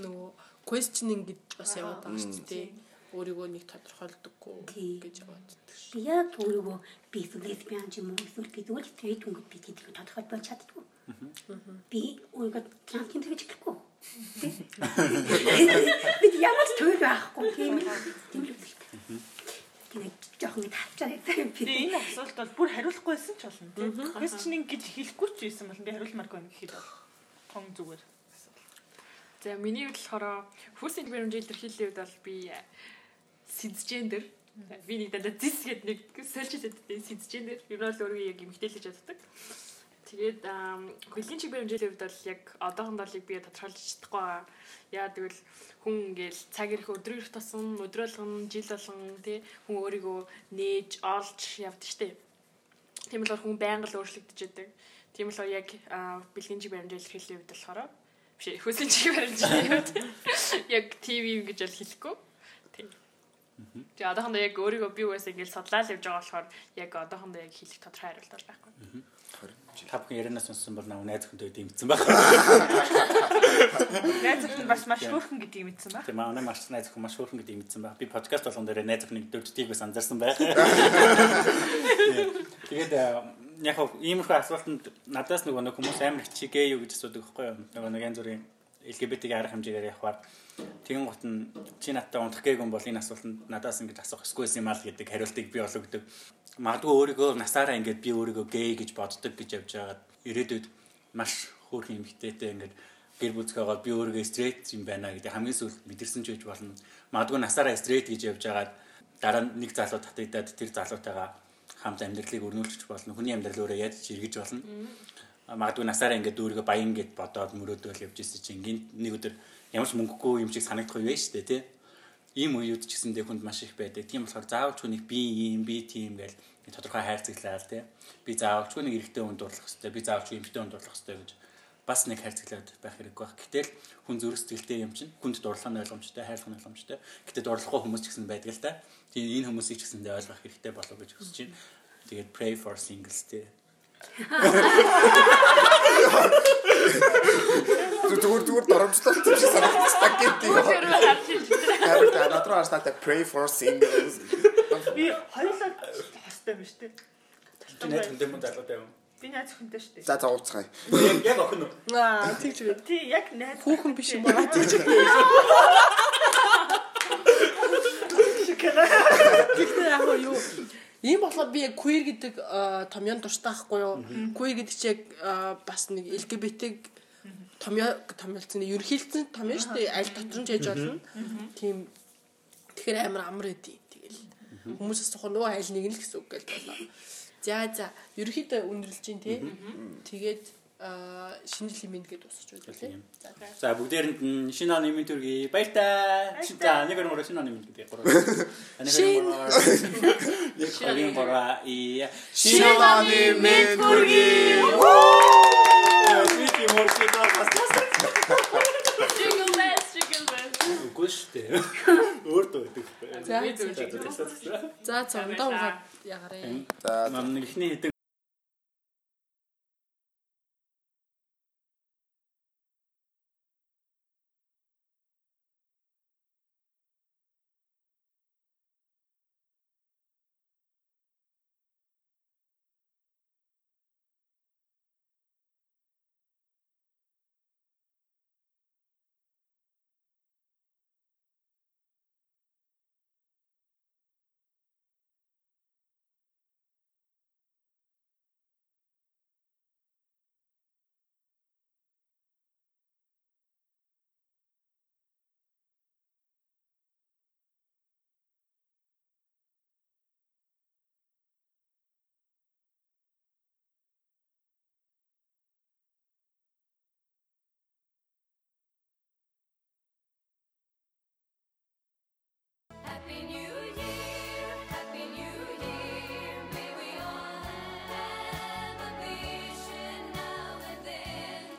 нөгөө questioning гэж бас яваад байгаа шүү дээ. Өөрийгөө нэг тодорхойлдоггүй гэж яваад байдаг шүү. Яг өөрийгөө би лесбиан ч юм уу эсвэл би зүгээр стрейт хүн гэд би гэдгийг тодорхойлж чаддгүй. Би өөрийгөө трансгендер гэж хэлэхгүй. Би ямар ч төөл байхгүй тийм л тийм л үзэлтэй. Тэгээд жоохон тавчаад байсан би. Тэгээ энэ асуулт бол бүр хариулахгүйсэн ч болно тийм. Questioning гэж хэлэхгүй ч байсан бол би хариулмааргүй юм гэхэд бол тон зүгээр. За миний хувьд болохоор хөрсийн баримжаа илэрхийллийн хувьд бол би сизжендер би нэг дандаа зис гэд нэг сольж хэлдэг сизжендер би бол өөрөө яг эмгтээлж чаддаг. Тэгээд хөлийн чиг баримжаалийн хувьд бол яг одоохондоо л би тодорхойлж чадахгүй байгаа. Яа тэгвэл хүн ингээл цаг ирэх өдрөөр их тосон өдөр болгон жил болгон тий хүн өөрийгөө нээж олж явдаг штеп. Тийм л хүн байнга л өөрчлөгдөж яадаг. Тийм л яг бэлгийн чиг баримжаа илэрхийллийн хувьд болохоор биш хөөсөн чиг баримжаа яг ТV гэж бол хэлэхгүй. Тийм. Тэгээ одоохондоо яг өөрийгөө би үээс ингээл судлаад явж байгаа болохоор яг одоохондоо яг хэлэх тодорхой хариулт бол байхгүй. Та бүхэн ярианаас сонссон бол намайг найз охинтой димцсэн байх. Найз охин бас маш хөөрхөн гэдгийг мэдсэн ба. Тийм манай маш найз охин маш хөөрхөн гэдгийг мэдсэн байх. Би подкаст болгон дээр найз охиныг дөрөвдтийг бас анзаарсан байх. Тэгээд яг хөө иймэрхүү асуултанд надаас нөгөө нэг хүмүүс амар хичээгээ юу гэж асуудаг байхгүй юу? Нөгөө нэг янз бүрийн LGBT-ийн арга хэмжээгээр явахаар тэгэн гот нь чи надтай унтах гээгүй бол энэ асуултанд надаас ингэж асуух эсвэл юм аа л гэдэг хариултыг би олгодог. Магадгүй өөрийгөө насаараа ингэж би өөрийгөө гей гэж боддог гэж явж байгаад ирээдүйд маш хөөрхөн эмгтээтэй ингэж гэр бүлцгөөгаа би өөрийгөө стрейт юм байна гэдэг хамгийн сүүлд мэдэрсэн ч байж болно. Магадгүй насаараа стрейт гэж явж байгаад дараа нь нэг залуу татагдаад тэр залуутайгаа хамт амьдралыг өрнүүлчих болно. Хүний амьдрал өөрөө яаж эргэж болно. Магадгүй насаараа ингээд өөрийгөө баян гэд бодоод мөрөөдөл явж ирсэн чинь гинт нэг өдөр ямар ч мөнгөгүй юм шиг санагдах үе шүү дээ тий. Ийм үеуд ч гэсэндээ хүнд маш их байдаг. Тийм болохоор заавал ч хүнийг би ийм би тийм гэж тодорхой хайрцаглаад тий. Би заавал ч нэг эрэгтэй хүнд дурлах хэрэгтэй. Би заавал ч эмэгтэй хүнд дурлах хэрэгтэй гэж бас нэг хайрцаглаад байх хэрэг байх. Гэтэл хүн зүрх сэтгэлтэй юм чинь хүнд дурлах нь ойлгомжтой, хайрлах нь ойлгомжтой. Гэтэ дурлахгүй хүмүүс ч гэсэн байдаг л та. Тийм энэ хүмүүсийг ч гэсэндээ ойлгох хэрэгтэй болов гэж хүсэж байна. Тэгээд pray for singles тий. Зүгээр зүгээр доромжлолт юм шиг санагддаг гэдэг юм. Харин надад хараад pray for singles. Би хоёулаа хостой биш үү? Чи найз хүндээ мөн залуутай юм. Би найз охинтой шүү дээ. За за ууцгаая. Яг яг охин уу? Аа тэгж үү. Тий, яг найз Хүүхэн биш юм байна. Тэгж үү. Гэхдээ яг юу Ийм болохоор би яг queer гэдэг томьёон дуртай байхгүй юу? Queer гэдэг чи яг бас нэг LGBT томьёо томьёолцсон ерхийлсэн томьёо шүү дээ. Аль дотор нь чийж болно. Тийм тэгэхээр амар амар эдий. Тэгэл хүмүүсээс сухар нөгөө айл нэг нь л гэсэн үг гэл болоо. За за ерөөхдөө чинь тий. Тэгээд шинжил хэмээн гэдээ дуусч байлаа тий. За бүгдээрэнд нь шинэ оны минь төргий баяртай. За нэг өөр шинэ оны минь гэдэг гурав. Шинэ гурав и Шинэ оны. Бид юм уу чи таа Jingle bells, jingle bells. Үгүй шүү дээ. Өөр дөө гэдэг. За за цомдоо угаад ягараа. За нэг ихний хэдэн